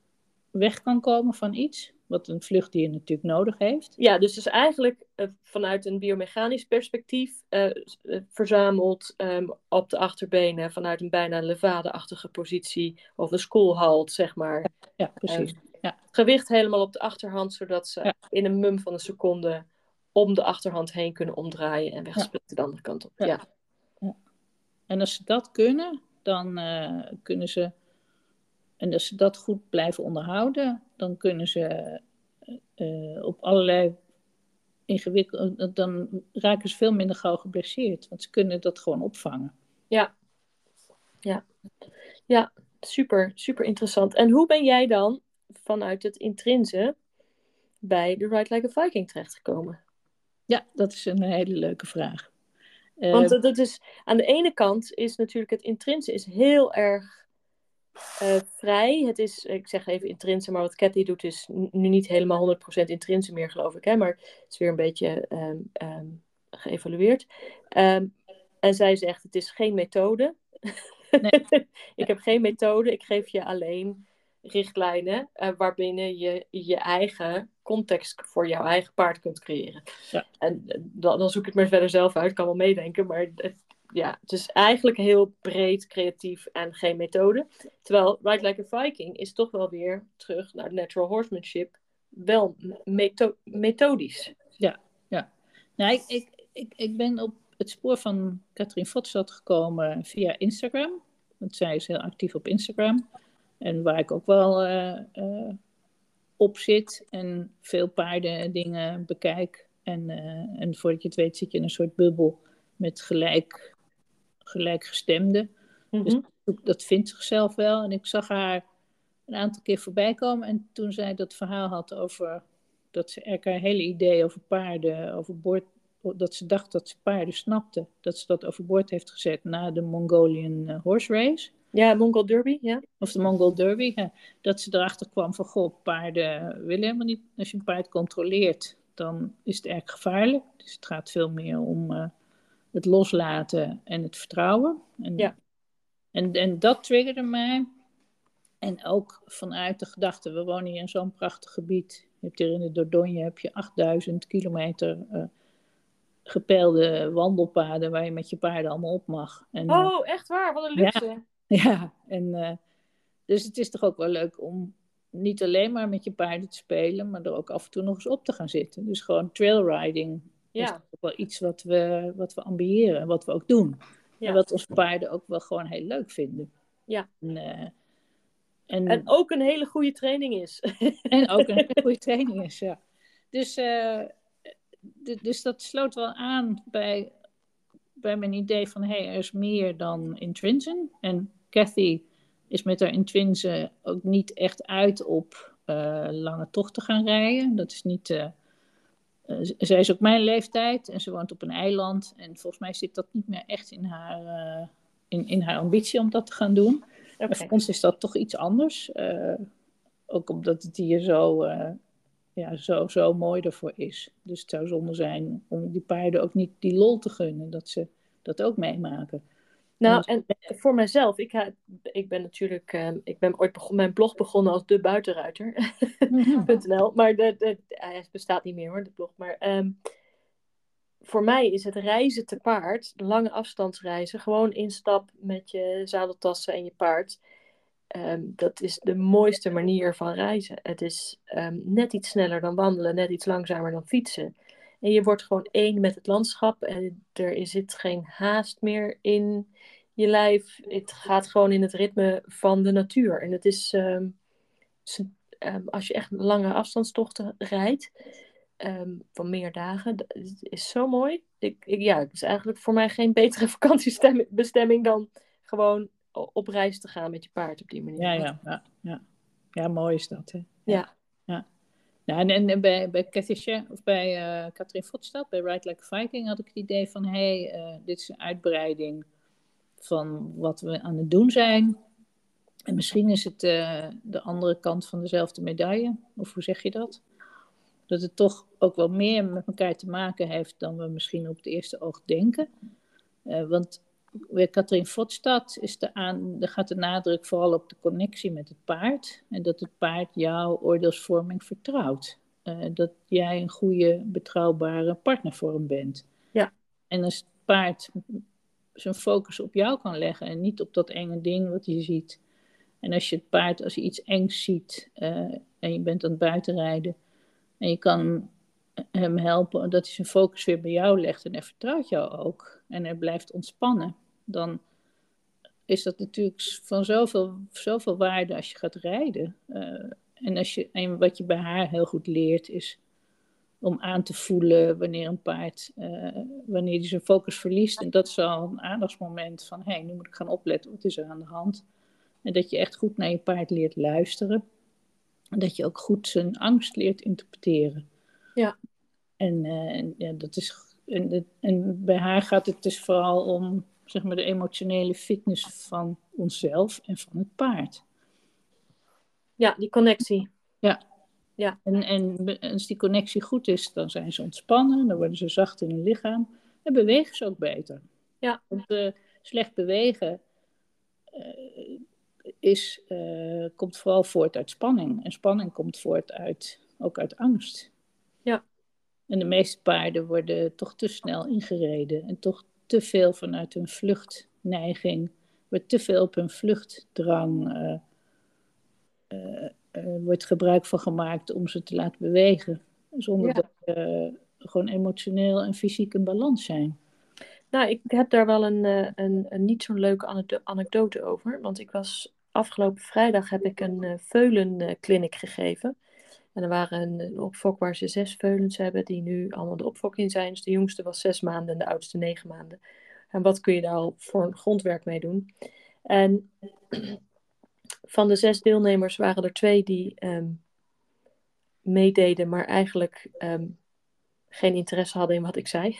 weg kan komen van iets. Wat een vluchtdier natuurlijk nodig heeft. Ja, dus is eigenlijk uh, vanuit een biomechanisch perspectief uh, verzameld um, op de achterbenen vanuit een bijna levade-achtige positie of een schoolhalt, zeg maar. Ja, precies. Um, ja. Gewicht helemaal op de achterhand, zodat ze ja. in een mum van een seconde om de achterhand heen kunnen omdraaien en wegsplitten de andere kant op. ja. En als ze dat kunnen, dan uh, kunnen ze. En als ze dat goed blijven onderhouden, dan kunnen ze uh, op allerlei ingewikkelde. Dan raken ze veel minder gauw geblesseerd, want ze kunnen dat gewoon opvangen. Ja, ja, ja, super, super interessant. En hoe ben jij dan vanuit het intrinse bij de Ride Like a Viking terechtgekomen? Ja, dat is een hele leuke vraag. Want uh, dat is, aan de ene kant is natuurlijk het intrinse is heel erg uh, vrij. Het is, ik zeg even intrinse, maar wat Cathy doet is nu niet helemaal 100% intrinse meer, geloof ik. Hè? Maar het is weer een beetje um, um, geëvalueerd. Um, en zij zegt, het is geen methode. Nee. ik heb geen methode, ik geef je alleen richtlijnen uh, waarbinnen je je eigen context voor jouw eigen paard kunt creëren. Ja. En eh, dan, dan, zoek ik het maar verder zelf uit, kan wel meedenken, maar het, ja, het is eigenlijk heel breed, creatief en geen methode. Terwijl Ride Like a Viking is toch wel weer terug naar natural horsemanship, wel metho methodisch. Ja, ja. Nou, ik, ik, ik, ik ben op het spoor van Katrien Fotstad gekomen via Instagram. Want zij is heel actief op Instagram. En waar ik ook wel uh, op zit en veel paarden dingen bekijk. En, uh, en voordat je het weet zit je in een soort bubbel met gelijk, gelijkgestemden. Mm -hmm. Dus dat vindt zichzelf wel. En ik zag haar een aantal keer voorbij komen. En toen zij dat verhaal had over dat ze er haar hele idee over paarden overboord dat ze dacht dat ze paarden snapte, dat ze dat overboord heeft gezet na de Mongolian Horse Race. Ja, Mongol Derby, ja. Of de Mongol Derby, ja. Dat ze erachter kwam van, goh, paarden willen helemaal niet... Als je een paard controleert, dan is het erg gevaarlijk. Dus het gaat veel meer om uh, het loslaten en het vertrouwen. En, ja. En, en dat triggerde mij. En ook vanuit de gedachte, we wonen hier in zo'n prachtig gebied. Je hebt hier in de Dordogne heb je 8000 kilometer... Uh, gepeilde wandelpaden waar je met je paarden allemaal op mag. En, oh, echt waar? Wat een luxe. Ja, Ja, en uh, dus het is toch ook wel leuk om niet alleen maar met je paarden te spelen, maar er ook af en toe nog eens op te gaan zitten. Dus gewoon trailriding ja. is ook wel iets wat we, wat we ambiëren en wat we ook doen. Ja. En wat onze paarden ook wel gewoon heel leuk vinden. Ja. En, uh, en, en, ook een hele goede training is. en ook een hele goede training is, ja. Dus, uh, dus dat sloot wel aan bij, bij mijn idee van hé, hey, er is meer dan intrinsen. En Cathy is met haar intrinse ook niet echt uit op uh, lange tochten gaan rijden. Dat is niet, uh, uh, zij is ook mijn leeftijd en ze woont op een eiland. En volgens mij zit dat niet meer echt in haar, in, in haar ambitie om dat te gaan doen. Okay. Maar voor ons is dat toch iets anders. Ook omdat het hier zo, ja, zo, zo mooi ervoor is. Dus het zou zonde zijn om die paarden ook niet die lol te gunnen. Dat ze dat ook meemaken. Nou, en voor mezelf, ik, ik ben natuurlijk, uh, ik ben ooit begon, mijn blog begonnen als de buitenruiter.nl, maar de, de, hij bestaat niet meer hoor, de blog. Maar um, voor mij is het reizen te paard, lange afstandsreizen, gewoon instap met je zadeltassen en je paard. Um, dat is de mooiste manier van reizen. Het is um, net iets sneller dan wandelen, net iets langzamer dan fietsen. En je wordt gewoon één met het landschap. En er zit geen haast meer in je lijf. Het gaat gewoon in het ritme van de natuur. En het is, um, als je echt lange afstandstochten rijdt, um, van meer dagen, dat is zo mooi. Ik, ik, ja, het is eigenlijk voor mij geen betere vakantiebestemming dan gewoon op reis te gaan met je paard op die manier. Ja, ja, ja. Ja, ja mooi is dat. Hè? Ja. ja. Nou, en, bij, bij of bij Katrien Fotstad, bij Ride Like Viking, had ik het idee van: hé, hey, uh, dit is een uitbreiding van wat we aan het doen zijn. En misschien is het uh, de andere kant van dezelfde medaille, of hoe zeg je dat? Dat het toch ook wel meer met elkaar te maken heeft dan we misschien op het eerste oog denken. want bij Katrien Fotstad is de aan, gaat de nadruk vooral op de connectie met het paard. En dat het paard jouw oordeelsvorming vertrouwt. Uh, dat jij een goede, betrouwbare partner voor hem bent. Ja. En als het paard zijn focus op jou kan leggen en niet op dat enge ding wat je ziet. En als je het paard, als je iets engs ziet uh, en je bent aan het buitenrijden en je kan hem helpen dat hij zijn focus weer bij jou legt en hij vertrouwt jou ook en hij blijft ontspannen, dan is dat natuurlijk van zoveel, zoveel waarde als je gaat rijden. Uh, en, als je, en wat je bij haar heel goed leert is om aan te voelen wanneer een paard, uh, wanneer hij zijn focus verliest. En dat is al een aandachtsmoment van, hé, hey, nu moet ik gaan opletten, wat is er aan de hand? En dat je echt goed naar je paard leert luisteren. En dat je ook goed zijn angst leert interpreteren. Ja. En, uh, en ja, dat is, en, en bij haar gaat het dus vooral om zeg maar, de emotionele fitness van onszelf en van het paard. Ja, die connectie. Ja. ja. En, en als die connectie goed is, dan zijn ze ontspannen, dan worden ze zacht in hun lichaam en bewegen ze ook beter. Ja. Want uh, slecht bewegen uh, is, uh, komt vooral voort uit spanning. En spanning komt voort uit, ook uit angst. Ja. En de meeste paarden worden toch te snel ingereden en toch te veel vanuit hun vluchtneiging, wordt te veel op hun vluchtdrang, uh, uh, uh, wordt gebruik van gemaakt om ze te laten bewegen. Zonder ja. dat ze gewoon emotioneel en fysiek in balans zijn. Nou, ik heb daar wel een, een, een niet zo'n leuke anekdote over. Want ik was afgelopen vrijdag heb ik een veulenclinic gegeven. En er waren een, een opfok waar ze zes veulens hebben, die nu allemaal de opfok in zijn. Dus de jongste was zes maanden en de oudste negen maanden. En wat kun je daar al voor een grondwerk mee doen? En van de zes deelnemers waren er twee die um, meededen, maar eigenlijk um, geen interesse hadden in wat ik zei.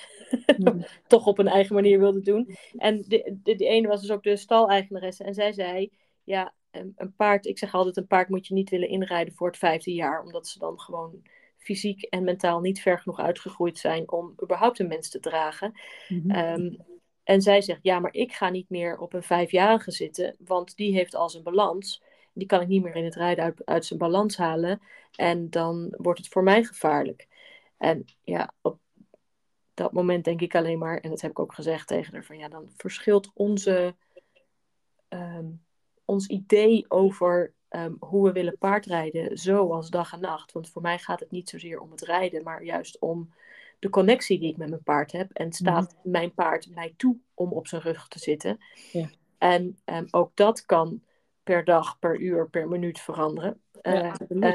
Mm. Toch op een eigen manier wilden doen. En de, de, de ene was dus ook de staleigenaresse. En zij zei, ja, een paard, ik zeg altijd, een paard moet je niet willen inrijden voor het vijfde jaar, omdat ze dan gewoon fysiek en mentaal niet ver genoeg uitgegroeid zijn om überhaupt een mens te dragen. Mm-hmm. Um, en zij zegt, ja, maar ik ga niet meer op een vijfjarige zitten, want die heeft al zijn balans. Die kan ik niet meer in het rijden uit, uit zijn balans halen. En dan wordt het voor mij gevaarlijk. En ja, op dat moment denk ik alleen maar, en dat heb ik ook gezegd tegen haar, van ja, dan verschilt onze um, ons idee over um, hoe we willen paardrijden zo als dag en nacht. Want voor mij gaat het niet zozeer om het rijden, maar juist om de connectie die ik met mijn paard heb. En staat mm. mijn paard mij toe om op zijn rug te zitten. Ja. En um, ook dat kan per dag, per uur, per minuut veranderen. Ja, uh,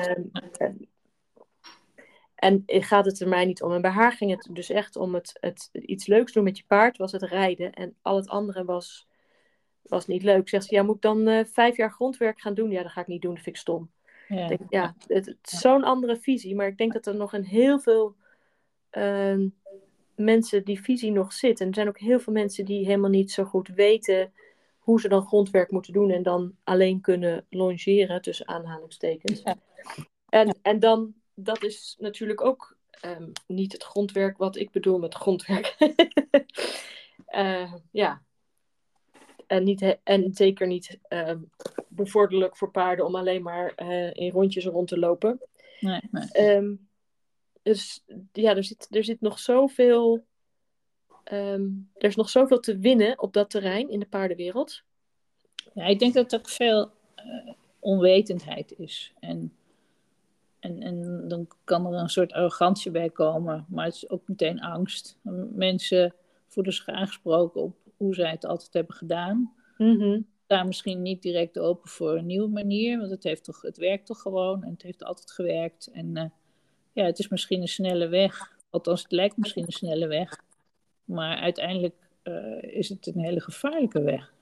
en, en gaat het er mij niet om. En bij haar ging het dus echt om het, het iets leuks doen met je paard, was het rijden. En al het andere was was niet leuk. Zegt ze, ja, moet ik dan uh, vijf jaar grondwerk gaan doen? Ja, dat ga ik niet doen, dat vind ik stom. Ja, denk, ja het, het is zo'n andere visie, maar ik denk dat er nog een heel veel ehm, mensen die visie nog zit. En er zijn ook heel veel mensen die helemaal niet zo goed weten hoe ze dan grondwerk moeten doen en dan alleen kunnen longeren tussen aanhalingstekens. En, en dan, dat is natuurlijk ook ehm, niet het grondwerk wat ik bedoel met grondwerk. uh, ja. En, niet, en zeker niet uh, bevorderlijk voor paarden om alleen maar uh, in rondjes rond te lopen. Nee, nee. Um, dus ja, er zit, er zit nog zoveel. Um, er is nog zoveel te winnen op dat terrein in de paardenwereld. Ja, ik denk dat er veel uh, onwetendheid is. En, en, en dan kan er een soort arrogantie bij komen, maar het is ook meteen angst. Mensen voelen zich aangesproken op hoe zij het altijd hebben gedaan. Mm -hmm. Daar misschien niet direct open voor een nieuwe manier, want het, heeft toch, het werkt toch gewoon en het heeft altijd gewerkt. En uh, ja, het is misschien een snelle weg. Althans, het lijkt misschien een snelle weg. Maar uiteindelijk uh, is het een hele gevaarlijke weg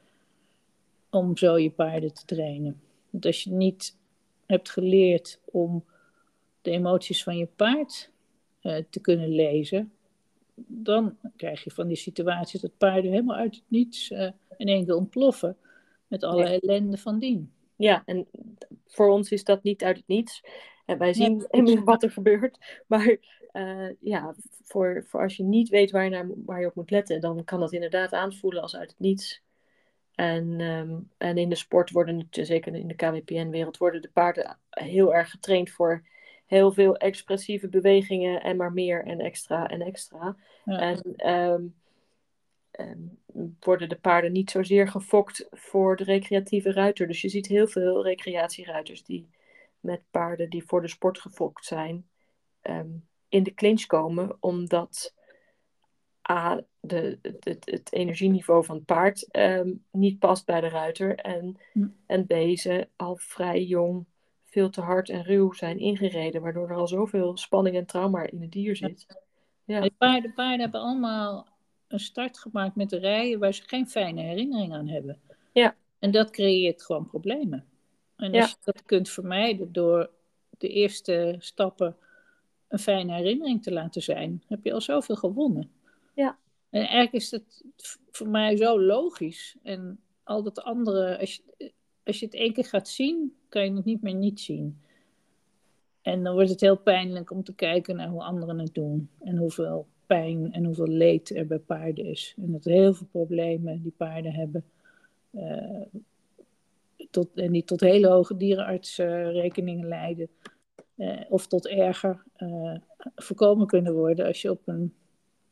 om zo je paarden te trainen. Want als je niet hebt geleerd om de emoties van je paard uh, te kunnen lezen, dan krijg je van die situaties dat paarden helemaal uit het niets uh, in één keer ontploffen. Met alle nee. ellende van dien. Ja, en voor ons is dat niet uit het niets. En wij zien nee. wat er gebeurt. Maar uh, ja, voor, voor als je niet weet waar je, naar, waar je op moet letten, dan kan dat inderdaad aanvoelen als uit het niets. En, um, en in de sport worden, zeker in de KWPN-wereld, worden de paarden heel erg getraind voor heel veel expressieve bewegingen en maar meer en extra en extra. Ja. En um, um, worden de paarden niet zozeer gefokt voor de recreatieve ruiter. Dus je ziet heel veel recreatieruiters die met paarden die voor de sport gefokt zijn, um, in de clinch komen, omdat A, de, het, het energieniveau van het paard um, niet past bij de ruiter en, hm. en B, ze al vrij jong veel te hard en ruw zijn ingereden, waardoor er al zoveel spanning en trauma in het dier zit. Ja. De, paarden, paarden hebben allemaal een start gemaakt met de rijden waar ze geen fijne herinnering aan hebben. Ja. En dat creëert gewoon problemen. En als Ja. je dat kunt vermijden door de eerste stappen een fijne herinnering te laten zijn, heb je al zoveel gewonnen. Ja. En eigenlijk is het voor mij zo logisch. En al dat andere, als je, als je het één keer gaat zien, kan je het niet meer niet zien. En dan wordt het heel pijnlijk om te kijken naar hoe anderen het doen. En hoeveel pijn en hoeveel leed er bij paarden is. En dat heel veel problemen die paarden hebben. eh, tot, en die tot hele hoge dierenartsrekeningen leiden. eh, of tot erger eh, voorkomen kunnen worden als je op een,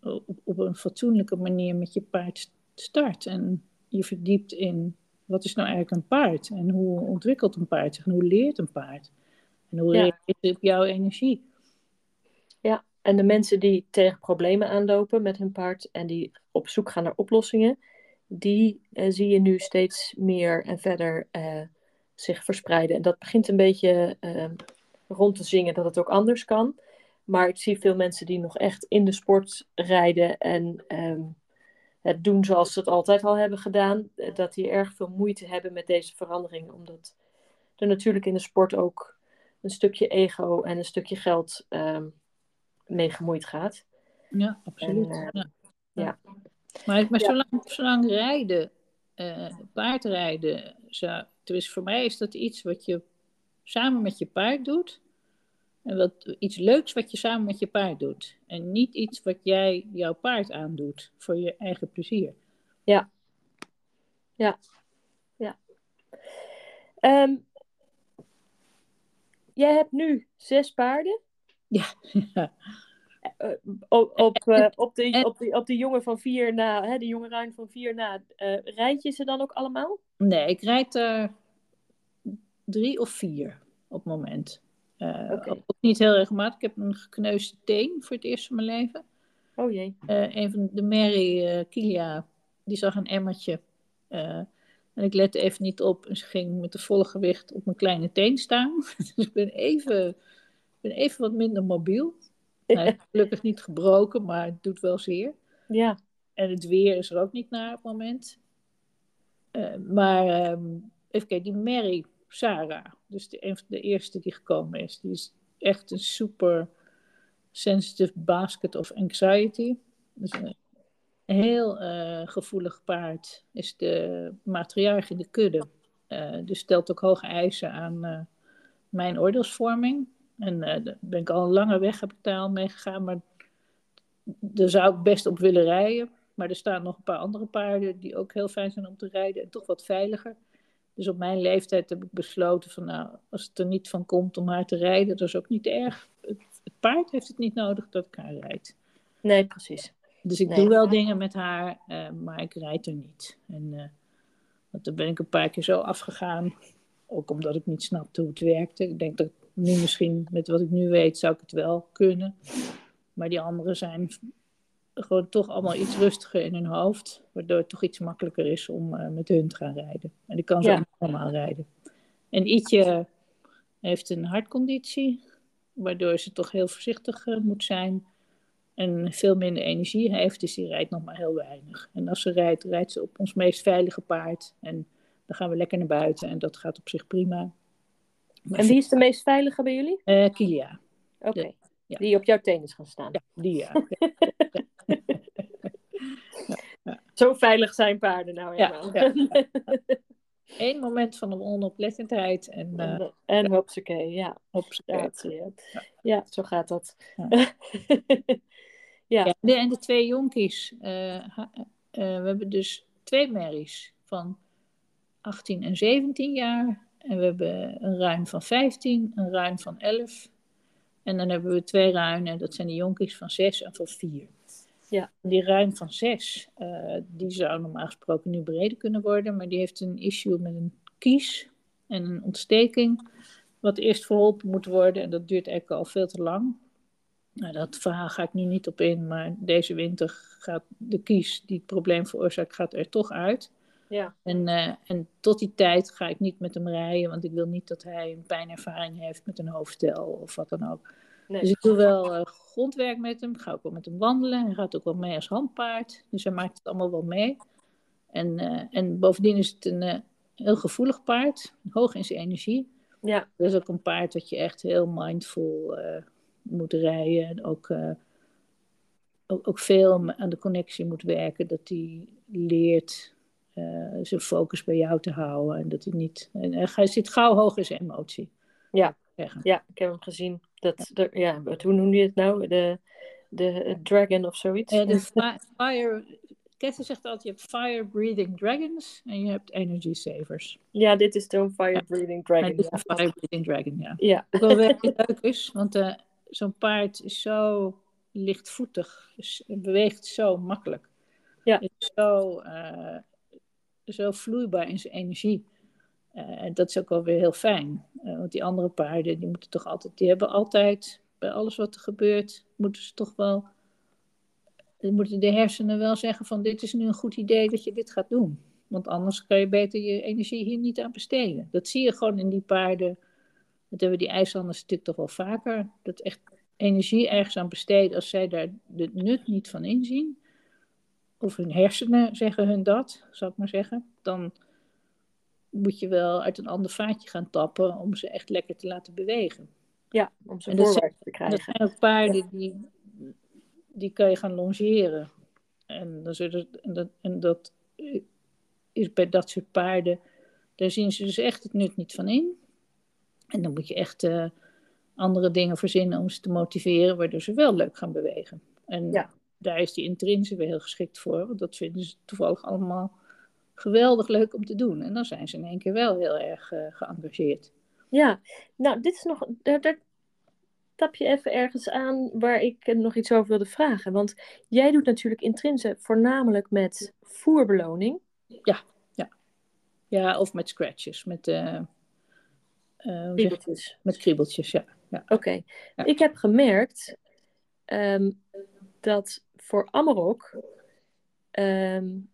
op, op een fatsoenlijke manier met je paard start. En je verdiept in wat is nou eigenlijk een paard? En hoe ontwikkelt een paard zich? En hoe leert een paard? En hoe reageert het op jouw energie? Ja, en de mensen die tegen problemen aanlopen met hun paard en die op zoek gaan naar oplossingen, die eh, zie je nu steeds meer en verder eh, zich verspreiden. En dat begint een beetje eh, rond te zingen dat het ook anders kan. Maar ik zie veel mensen die nog echt in de sport rijden en ehm, het doen zoals ze het altijd al hebben gedaan, eh, dat die erg veel moeite hebben met deze verandering. Omdat er natuurlijk in de sport ook een stukje ego en een stukje geld ehm, mee gemoeid gaat. Ja, absoluut. En, eh, ja. ja. Maar, maar Ja. zolang, zolang rijden, eh, paardrijden, tenminste voor mij is dat iets wat je samen met je paard doet. En wat, iets leuks wat je samen met je paard doet. En niet iets wat jij jouw paard aandoet voor je eigen plezier. Ja. Ja. Ja. Ehm, jij hebt nu zes paarden. Ja, Eh, op, op, eh, op, de, en- op, de, op de jongen van vier na, hè, de jonge ruin van vier na, eh rijd je ze dan ook allemaal? nee, ik rijd er drie of vier op het moment. Eh, Oké. Ook niet heel regelmatig. Ik heb een gekneusde teen voor het eerst van mijn leven. Oh jee. Eh, een van de Mary eh, Kilia, die zag een emmertje. eh, en ik lette even niet op en ze ging met de volle gewicht op mijn kleine teen staan. dus ik ben even, ben even wat minder mobiel. Is gelukkig niet gebroken, maar het doet wel zeer. Ja. En het weer is er ook niet naar op het moment. Eh, maar ehm, even kijken, die Mary Sarah, dus de, een van de eerste die gekomen is, die is echt een super sensitive basket of anxiety. Dus een heel uh, gevoelig paard is de matriarch in de kudde. Uh, dus stelt ook hoge eisen aan uh, mijn oordeelsvorming. En daar ben ik al een lange weg heb ik mee gegaan, maar daar zou ik best op willen rijden. Maar er staan nog een paar andere paarden die ook heel fijn zijn om te rijden en toch wat veiliger. Dus op mijn leeftijd heb ik besloten van nou, als het er niet van komt om haar te rijden, dat is ook niet erg. Het, paard heeft het niet nodig dat ik haar rijd. Nee, precies. Dus ik doe wel dingen met haar, uh, maar ik rijd er niet. En uh, want dan ben ik een paar keer zo afgegaan. Ook omdat ik niet snapte hoe het werkte. Ik denk dat nu misschien met wat ik nu weet zou ik het wel kunnen. Maar die anderen zijn gewoon toch allemaal iets rustiger in hun hoofd. Waardoor het toch iets makkelijker is om uh, met hun te gaan rijden. En ik kan zo ja. normaal rijden. En Ietje heeft een hartconditie. Waardoor ze toch heel voorzichtig uh, moet zijn. En veel minder energie heeft. Dus die rijdt nog maar heel weinig. En als ze rijdt, rijdt ze op ons meest veilige paard. En dan gaan we lekker naar buiten. En dat gaat op zich prima. Maar en wie is de meest veilige bij jullie? Uh, Kilia. Oké. Ja. Die op jouw tenen gaan staan. Ja, die ja. ja. Zo veilig zijn paarden nou helemaal. Eén moment van een onoplettendheid en... Uh, en hopsakee, ja. Hopsakee. Ja, ja. zo gaat dat. ja. en de twee jonkies. Uh, uh, we hebben dus twee merries van 18 en 17 jaar. En we hebben een ruim van 15, een ruim van 11 en dan hebben we twee ruinen, dat zijn de jonkies van zes en van vier. Ja. Die ruin van zes, uh, die zou normaal gesproken nu breder kunnen worden, maar die heeft een issue met een kies en een ontsteking, wat eerst verholpen moet worden en dat duurt eigenlijk al veel te lang. Nou, dat verhaal ga ik nu niet op in, maar deze winter gaat de kies die het probleem veroorzaakt, gaat er toch uit. Ja. En, uh, en tot die tijd ga ik niet met hem rijden, want ik wil niet dat hij een pijnervaring heeft met een hoofdstel of wat dan ook. Nee. Dus ik doe wel uh, grondwerk met hem, ga ook wel met hem wandelen. Hij gaat ook wel mee als handpaard, dus hij maakt het allemaal wel mee. En, uh, en bovendien is het een heel gevoelig paard, hoog in zijn energie. Ja. Dat is ook een paard dat je echt heel mindful moet rijden. En ook, ook, ook veel aan de connectie moet werken, dat hij leert zijn focus bij jou te houden. En dat hij niet. En hij zit gauw hoog in zijn emotie. Ja, ja ik heb hem gezien. Dat, ja. De, ja, hoe noem je het nou? De, de dragon of zoiets? Uh, de fire. Kette zegt altijd: je hebt fire breathing dragons en je hebt energy savers. Ja, dit is zo'n fire breathing dragon. Ja, dit is een fire breathing dragon, ja. Ja. Wat wel leuk is, want uh, zo'n paard is zo lichtvoetig, dus het beweegt zo makkelijk. Ja. Is zo uh, zo vloeibaar in zijn energie. Uh, dat is ook wel weer heel fijn. Uh, want die andere paarden, die moeten toch altijd, die hebben altijd, bij alles wat er gebeurt, moeten ze toch wel, moeten de hersenen wel zeggen van dit is nu een goed idee dat je dit gaat doen. Want anders kan je beter je energie hier niet aan besteden. Dat zie je gewoon in die paarden. Dat hebben die IJslanders natuurlijk toch wel vaker. Dat echt energie ergens aan besteden als zij daar de nut niet van inzien of hun hersenen zeggen hun dat, zou ik maar zeggen, dan moet je wel uit een ander vaatje gaan tappen om ze echt lekker te laten bewegen. Ja, om ze voorwaarts te krijgen. Dat zijn ook paarden die, die kan je gaan longeren. En, dan zullen, en, dat, en dat is bij dat soort paarden, daar zien ze dus echt het nut niet van in. En dan moet je echt uh, andere dingen verzinnen om ze te motiveren, waardoor ze wel leuk gaan bewegen. En ja daar is die intrinse weer heel geschikt voor. Want dat vinden ze toevallig allemaal geweldig leuk om te doen. En dan zijn ze in één keer wel heel erg uh, geëngageerd. Ja, nou, dit is nog. Daar, daar tap je even ergens aan waar ik nog iets over wilde vragen. Want jij doet natuurlijk intrinse voornamelijk met voerbeloning. Ja, ja. Ja, of met scratches. Met, uh, uh, kriebeltjes. Met kriebeltjes, ja. ja. Oké. Ja. Ik heb gemerkt um, dat voor Amarok, um,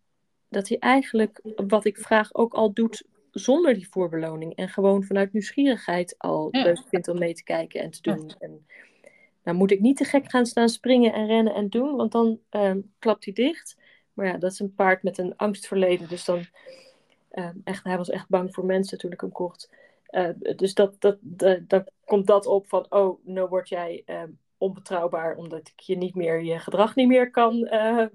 dat hij eigenlijk wat ik vraag ook al doet zonder die voorbeloning. En gewoon vanuit nieuwsgierigheid al ja. leuk vindt om mee te kijken en te doen. Ja. En, nou moet ik niet te gek gaan staan springen en rennen en doen, want dan um, klapt hij dicht. Maar ja, dat is een paard met een angstverleden. Dus dan, um, echt, hij was echt bang voor mensen toen ik hem kocht. Uh, dus dat, dat, dat, dan komt dat op van, oh, nou word jij um, onbetrouwbaar, omdat ik je niet meer je gedrag niet meer kan eh,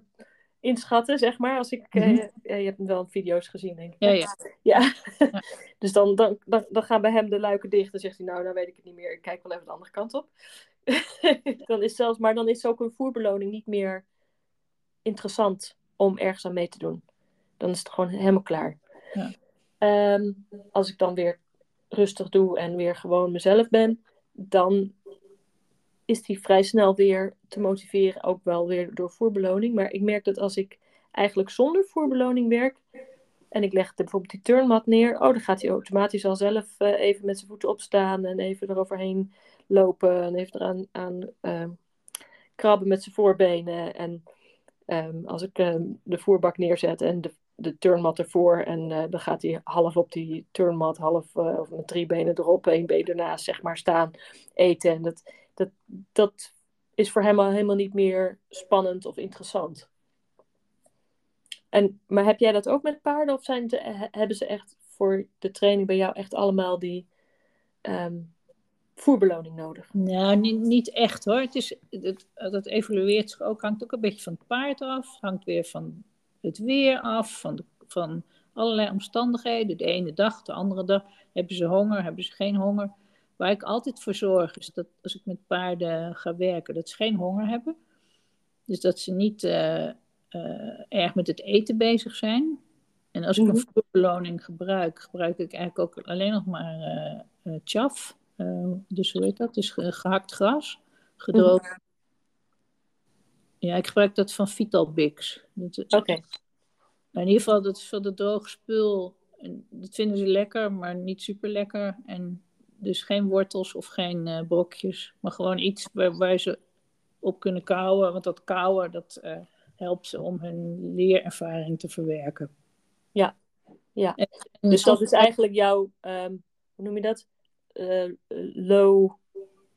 inschatten, zeg maar. Als ik, eh, Mhm. je hebt wel video's gezien, denk ik. Ja, ja. Ja. Ja. dus dan, dan, dan, dan gaan bij hem de luiken dicht en zegt hij, nou, nou weet ik het niet meer. Ik kijk wel even de andere kant op. dan is zelfs, maar dan is ook een voerbeloning niet meer interessant om ergens aan mee te doen. Dan is het gewoon helemaal klaar. Ja. Ehm, als ik dan weer rustig doe en weer gewoon mezelf ben, dan is die vrij snel weer te motiveren, ook wel weer door voerbeloning. Maar ik merk dat als ik eigenlijk zonder voerbeloning werk en ik leg bijvoorbeeld die turnmat neer, oh, dan gaat hij automatisch al zelf eh, even met zijn voeten opstaan en even eroverheen lopen en even eraan aan, ehm, krabben met zijn voorbenen. En ehm, als ik ehm, de voerbak neerzet en de, de turnmat ervoor en eh, dan gaat hij half op die turnmat, half eh, of met drie benen erop, één been ernaast, zeg maar, staan eten. En dat, dat, dat is voor hem al helemaal niet meer spannend of interessant. En, maar heb jij dat ook met paarden? Of zijn he- hebben ze echt voor de training bij jou echt allemaal die ehm, voerbeloning nodig? Nou, niet, niet echt hoor. Het is, dat evolueert zich ook, hangt ook een beetje van het paard af. Hangt weer van het weer af, van, van allerlei omstandigheden. De ene dag, de andere dag. Hebben ze honger, hebben ze geen honger? Waar ik altijd voor zorg is dat als ik met paarden ga werken, dat ze geen honger hebben. Dus dat ze niet eh, eh, erg met het eten bezig zijn. En als ik Mhm. een voerbeloning gebruik, gebruik ik eigenlijk ook alleen nog maar eh eh, chaf. Dus hoe heet dat? Dus ge- gehakt gras, gedroogd. Ja, ik gebruik dat van Vitalbix. Is- Oké, nou, in ieder geval, dat is van de droge spul. En dat vinden ze lekker, maar niet super lekker. En dus geen wortels of geen eh, brokjes. Maar gewoon iets waar, waar ze op kunnen kauwen. Want dat kauwen, dat eh, helpt ze om hun leerervaring te verwerken. Ja, ja. En, en dus dat is eigenlijk jouw, ehm, hoe noem je dat? Eh, low,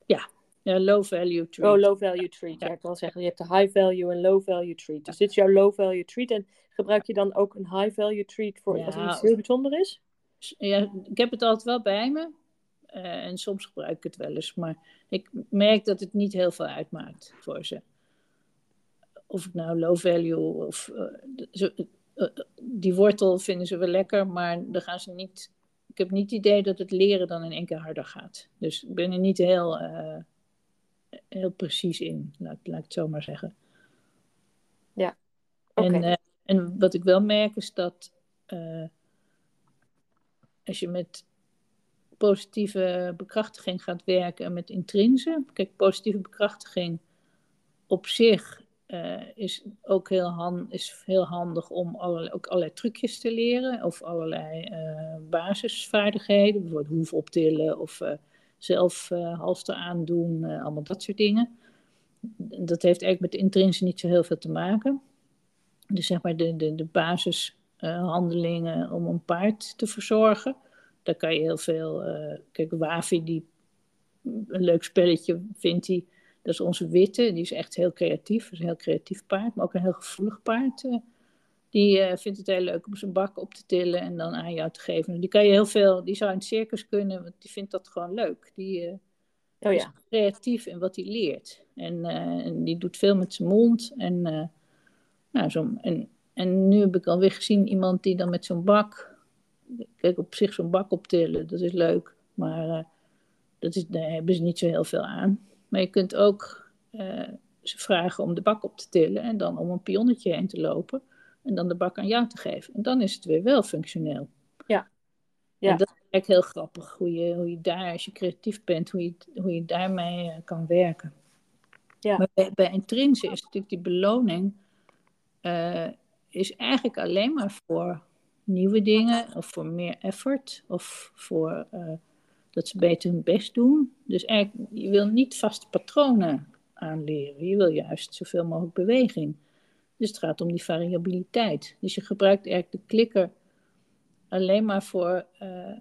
Ja, low value treat. oh, low value treat. Ja, ik wil zeggen, je hebt de high value en low value treat. Dus dit is jouw low value treat. En gebruik je dan ook een high value treat voor als er Ja. iets heel bijzonder is? Ja, ik heb het altijd wel bij me. Eh, en soms gebruik ik het wel eens. Maar ik merk dat het niet heel veel uitmaakt voor ze. Of het nou low value of... eh, ze- eh, die wortel vinden ze wel lekker, maar dan gaan ze niet... Ik heb niet het idee dat het leren dan in één keer harder gaat. Dus ik ben er niet heel, heel precies in, laat, laat ik het zo maar zeggen. Oké. En, eh, en wat ik wel merk is dat als je met positieve bekrachtiging gaat werken en met intrinsen. Kijk, positieve bekrachtiging op zich eh, is ook heel, han, is heel handig om allerlei, ook allerlei trucjes te leren. Of allerlei eh, basisvaardigheden. Bijvoorbeeld hoef optillen of eh, zelf halster aandoen. allemaal dat soort dingen. Dat heeft eigenlijk met de intrinsen niet zo heel veel te maken. Dus zeg maar de, de, de basishandelingen om een paard te verzorgen. Daar kan je heel veel. eh, kijk, Wafi, die een leuk spelletje vindt hij. Dat is onze witte. Die is echt heel creatief. Dat is een heel creatief paard, maar ook een heel gevoelig paard. eh. die eh, vindt het heel leuk om zijn bak op te tillen en dan aan jou te geven. Die kan je heel veel. Die zou in het circus kunnen, want die vindt dat gewoon leuk. Die, Oh is ja, creatief in wat hij leert. En, en die doet veel met zijn mond. En, nou, zo, en, en nu heb ik alweer gezien iemand die dan met zo'n bak. Kijk, op zich zo'n bak optillen, dat is leuk. Maar eh, dat is, daar hebben ze niet zo heel veel aan. Maar je kunt ook eh, ze vragen om de bak op te tillen. En dan om een pionnetje heen te lopen. En dan de bak aan jou te geven. En dan is het weer wel functioneel. Ja. En Ja. dat is eigenlijk heel grappig. Hoe je, hoe je daar, als je creatief bent, hoe je, hoe je daarmee eh, kan werken. Ja. Maar bij, bij is natuurlijk die beloning... is eigenlijk alleen maar voor nieuwe dingen. Of voor meer effort. Of voor eh, dat ze beter hun best doen. Dus eigenlijk, je wil niet vaste patronen aanleren. Je wil juist zoveel mogelijk beweging. Dus het gaat om die variabiliteit. Dus je gebruikt eigenlijk de klikker alleen maar voor eh,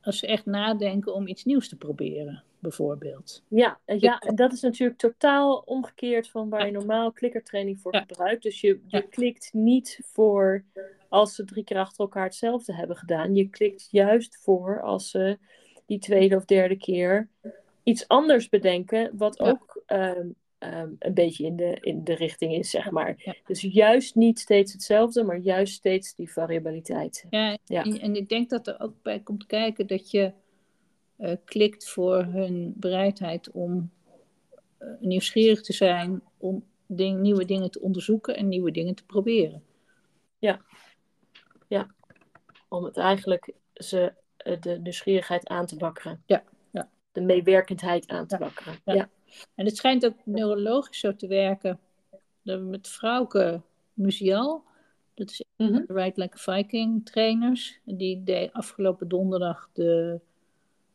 als ze echt nadenken om iets nieuws te proberen, bijvoorbeeld. ja, en ja, en dat is natuurlijk totaal omgekeerd van waar je normaal klikkertraining voor Ja. gebruikt. Dus je, je Ja. klikt niet voor als ze drie keer achter elkaar hetzelfde hebben gedaan. Je klikt juist voor als ze die tweede of derde keer iets anders bedenken, wat Ja. ook ehm, ehm, een beetje in de, in de richting is, zeg maar. Ja. Dus juist niet steeds hetzelfde, maar juist steeds die variabiliteit. Ja, Ja. En, en ik denk dat er ook bij komt kijken dat je eh, klikt voor hun bereidheid om eh, nieuwsgierig te zijn, om ding, nieuwe dingen te onderzoeken en nieuwe dingen te proberen. Om het eigenlijk ze eh, de nieuwsgierigheid aan te wakkeren. Ja, ja. De meewerkendheid aan te Ja, wakkeren. ja. Ja. En het schijnt ook neurologisch zo te werken. De, met Frauke Musial, dat is Mhm. de Ride Like a Viking trainers, die deed afgelopen donderdag de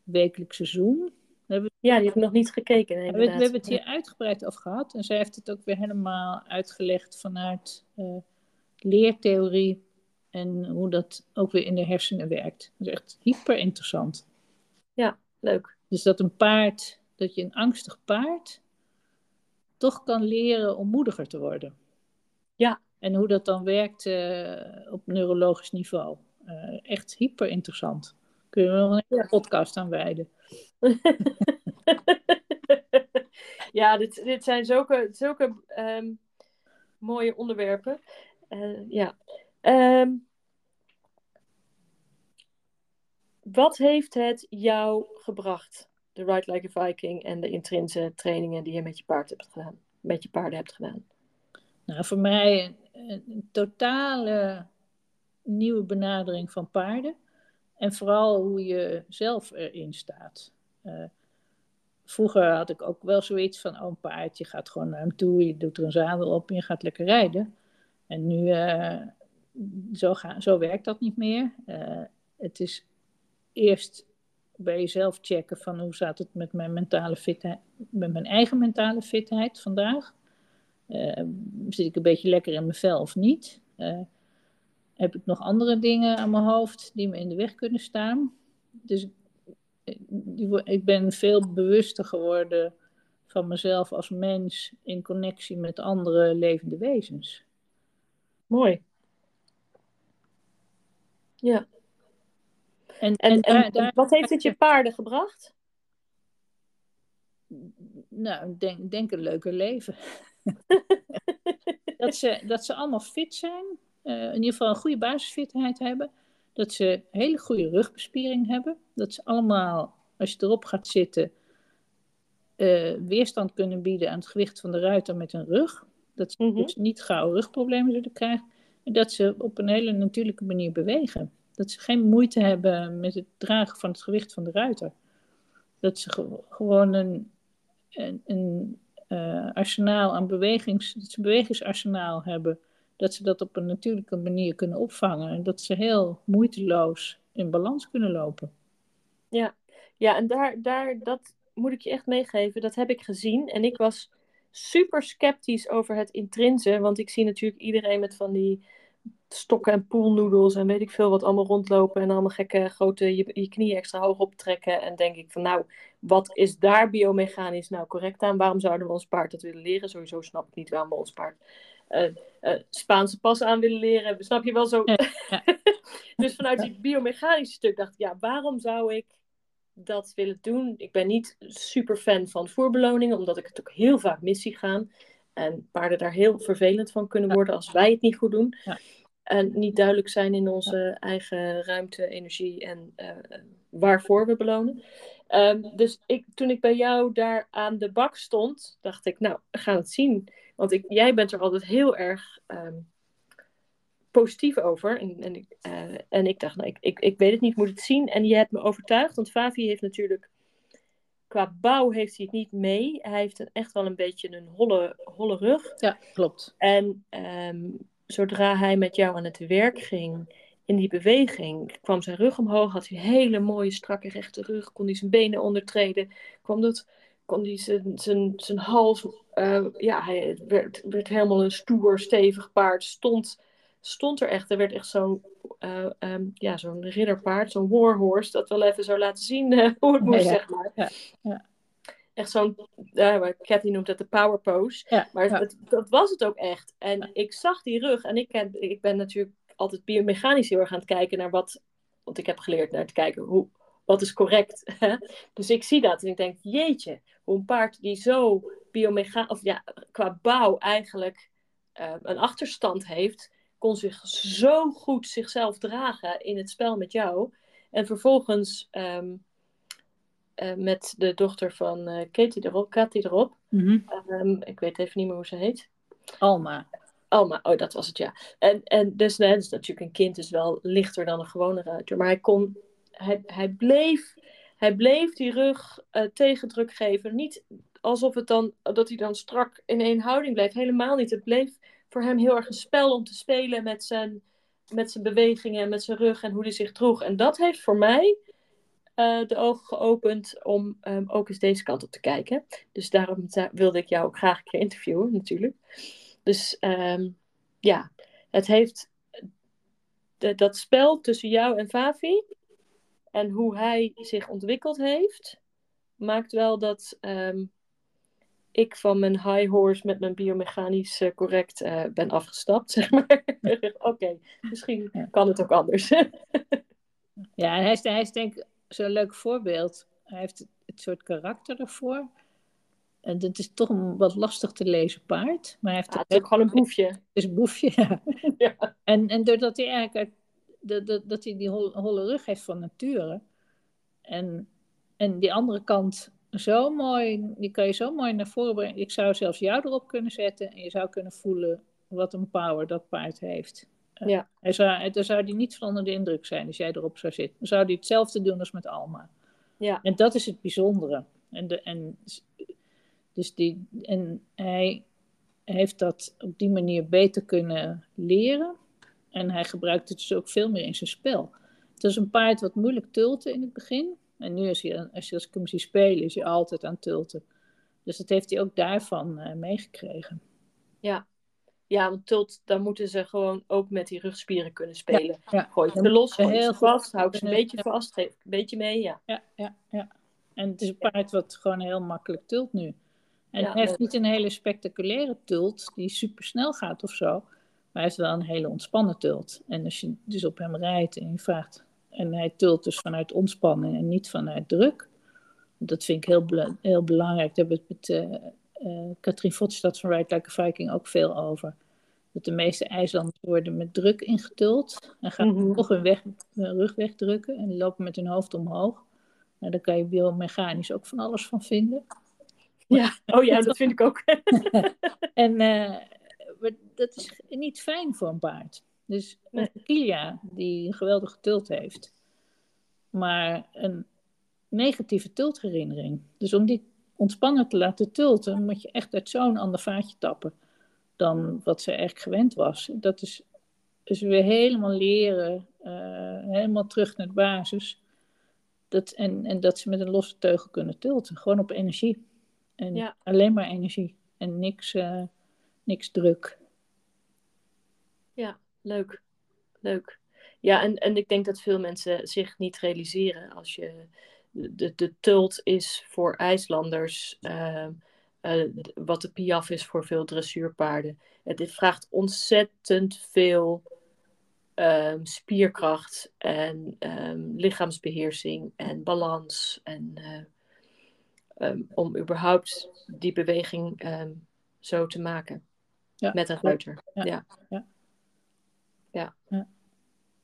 wekelijkse Zoom. Ja, die heb ik nog niet gekeken. We, we hebben het hier uitgebreid over gehad. En zij heeft het ook weer helemaal uitgelegd vanuit eh, leertheorie. En hoe dat ook weer in de hersenen werkt. Dat is echt hyper interessant. Leuk. Dus dat een paard, dat je een angstig paard toch kan leren om moediger te worden. Ja. En hoe dat dan werkt eh, op neurologisch niveau. Eh, echt hyper interessant. Kun je wel een hele Ja. podcast aan wijden. ja, dit, dit zijn zulke, zulke ehm, mooie onderwerpen. Eh, ja. Ehm, wat heeft het jou gebracht, de Ride Like a Viking en de intrinse trainingen die je met je paard hebt gedaan? Met je paarden hebt gedaan? Nou, voor mij een, een totale nieuwe benadering van paarden. En vooral hoe je zelf erin staat. Eh, vroeger had ik ook wel zoiets van, oh een paard, je gaat gewoon naar hem toe, je doet er een zadel op en je gaat lekker rijden. En nu, eh, zo, zo werkt dat niet meer. Eh, het is eerst bij jezelf checken van hoe staat het met mijn mentale fitheid, met mijn eigen mentale fitheid vandaag. Eh, zit ik een beetje lekker in mijn vel of niet? Eh, heb ik nog andere dingen aan mijn hoofd die me in de weg kunnen staan? Dus ik ben veel bewuster geworden van mezelf als mens in connectie met andere levende wezens. Mooi. Ja. En, En, en, daar- daar- wat heeft het je paarden gebracht? nou, denk, denk een leuker leven. dat, ze, dat ze allemaal fit zijn, eh, in ieder geval een goede basisfitheid hebben. Dat ze hele goede rugbespiering hebben. Dat ze allemaal, als je erop gaat zitten, eh, weerstand kunnen bieden aan het gewicht van de ruiter met hun rug. Dat ze Mhm. dus niet gauw rugproblemen zullen krijgen. Dat ze op een hele natuurlijke manier bewegen. Dat ze geen moeite hebben met het dragen van het gewicht van de ruiter. Dat ze ge- gewoon een, een, een eh, arsenaal aan bewegings, bewegingsarsenaal hebben. Dat ze dat op een natuurlijke manier kunnen opvangen. En dat ze heel moeiteloos in balans kunnen lopen. Ja, ja en daar, daar, dat moet ik je echt meegeven. Dat heb ik gezien. En ik was super sceptisch over het intrinse. Want ik zie natuurlijk iedereen met van die stokken en poolnoedels en weet ik veel wat allemaal rondlopen. En allemaal gekke grote, je, je knieën extra hoog optrekken. En denk ik van nou, wat is daar biomechanisch nou correct aan? Waarom zouden we ons paard dat willen leren? Sowieso snap ik niet waarom we ons paard eh, eh, Spaanse pas aan willen leren. Snap je wel zo? Ja. dus vanuit die biomechanische stuk dacht ik, ja, waarom zou ik dat willen doen? Ik ben niet super fan van voerbeloningen, omdat ik het ook heel vaak mis zie gaan. En paarden daar heel vervelend van kunnen worden als wij het niet goed doen. Ja. En niet duidelijk zijn in onze eigen ruimte, energie en eh, waarvoor we belonen. Ehm, dus ik, toen ik bij jou daar aan de bak stond, dacht ik, nou, we gaan het zien. Want ik, jij bent er altijd heel erg ehm, positief over. En, en, ik, eh, en ik dacht, nou, ik, ik, ik weet het niet, ik moet het zien. En je hebt me overtuigd, want Favi heeft natuurlijk, qua bouw heeft hij het niet mee. Hij heeft een, echt wel een beetje een holle, holle rug. Ja, klopt. En ehm, zodra hij met jou aan het werk ging, in die beweging, kwam zijn rug omhoog, had hij een hele mooie, strakke, rechte rug, kon hij zijn benen ondertreden, kwam dat, kon hij zijn, zijn, zijn hals, eh, ja, hij werd, werd helemaal een stoer, stevig paard, stond, stond er echt, er werd echt zo'n, eh, ehm, ja, zo'n ridderpaard, zo'n warhorse, dat wel even zou laten zien eh, hoe het moest, Ja, zeg maar. Ja, ja. Echt zo'n, uh, Cathy noemt dat de power pose. Maar het, dat was het ook echt. En ik zag die rug. En ik, ik ben natuurlijk altijd biomechanisch heel erg aan het kijken naar wat. Want ik heb geleerd naar te kijken hoe, wat is correct. dus ik zie dat en ik denk, jeetje, hoe een paard die zo biomega of ja, qua bouw eigenlijk een achterstand heeft, kon zich zo goed zichzelf dragen in het spel met jou. En vervolgens um, uh, met de dochter van uh, Katie erop, Katie erop. Mhm. Um, ik weet even niet meer hoe ze heet. Alma. Alma, oh dat was het ja. En, en dus, nee, dus natuurlijk een kind is wel lichter dan een gewone ruiter. Maar hij kon, hij, hij bleef, hij bleef die rug uh, tegendruk geven. Niet alsof het dan, dat hij dan strak in één houding bleef. Helemaal niet. Het bleef voor hem heel erg een spel om te spelen met zijn, met zijn bewegingen en met zijn rug en hoe hij zich droeg. En dat heeft voor mij uh, de ogen geopend om um, ook eens deze kant op te kijken. Dus daarom wilde ik jou ook graag interviewen, natuurlijk. Dus um, ja, het heeft de, dat spel tussen jou en Favi en hoe hij zich ontwikkeld heeft, maakt wel dat um, ik van mijn high horse met mijn biomechanisch uh, correct uh, ben afgestapt, zeg maar. Oké, okay, misschien ja. kan het ook anders. ja, hij is, hij is denk ik zo'n leuk voorbeeld. Hij heeft het soort karakter ervoor. En het is toch een wat lastig te lezen paard. Maar hij heeft ja, het is ook gewoon een boefje. Het is een boefje, ja. ja. En, en doordat hij eigenlijk dat, dat, dat hij die holle, holle rug heeft van nature. En, en die andere kant zo mooi, die kan je zo mooi naar voren brengen. Ik zou zelfs jou erop kunnen zetten en je zou kunnen voelen wat een power dat paard heeft. Ja. Hij zou, dan zou hij niet van onder de indruk zijn als jij erop zou zitten. Dan zou hij hetzelfde doen als met Alma. Ja. En dat is het bijzondere. En, de, en, dus die, en hij heeft dat op die manier beter kunnen leren. En hij gebruikt het dus ook veel meer in zijn spel. Het is een paard wat moeilijk tulten in het begin. En nu is hij, als, je, als ik hem zie spelen, is hij altijd aan tulten. Dus dat heeft hij ook daarvan uh, meegekregen. Ja. Ja, want tult, dan moeten ze gewoon ook met die rugspieren kunnen spelen. Ja, ja. Gooi ze los, gooi heel vast, hou ik ze een beetje vast, geef een beetje mee, ja. Ja, ja, ja. En het is een paard wat gewoon heel makkelijk tult nu. En ja, hij heeft niet een hele spectaculaire tult die super snel gaat of zo. Maar hij heeft wel een hele ontspannen tult. En als je dus op hem rijdt en je vraagt... En hij tult dus vanuit ontspanning en niet vanuit druk. Dat vind ik heel, heel belangrijk. Daar hebben we het met uh, uh, Katrien Vodstad van Like a Viking ook veel over. Dat de meeste ijslanders worden met druk ingetuld. En gaan mm-hmm. toch hun, weg, hun rug wegdrukken en lopen met hun hoofd omhoog. Nou, daar kan je biomechanisch ook van alles van vinden. Ja, oh ja, dat vind ik ook. en uh, dat is niet fijn voor een paard. Dus nee. Kilia, die een geweldige tult heeft, maar een negatieve tultherinnering. Dus om die ontspannen te laten tulten, moet je echt uit zo'n ander vaatje tappen dan wat ze eigenlijk gewend was. Dat is dus weer helemaal leren, uh, helemaal terug naar de basis. Dat, en, en dat ze met een losse teugel kunnen tulten, gewoon op energie. En ja. alleen maar energie en niks, uh, niks druk. Ja, leuk. Leuk. Ja, en, en ik denk dat veel mensen zich niet realiseren als je. De, de tult is voor IJslanders uh, uh, wat de piaf is voor veel dressuurpaarden. Het vraagt ontzettend veel um, spierkracht en um, lichaamsbeheersing en balans. En uh, um, om überhaupt die beweging zo te maken ja. met een ruiter. Ja. Ja. Ja. Ja. ja.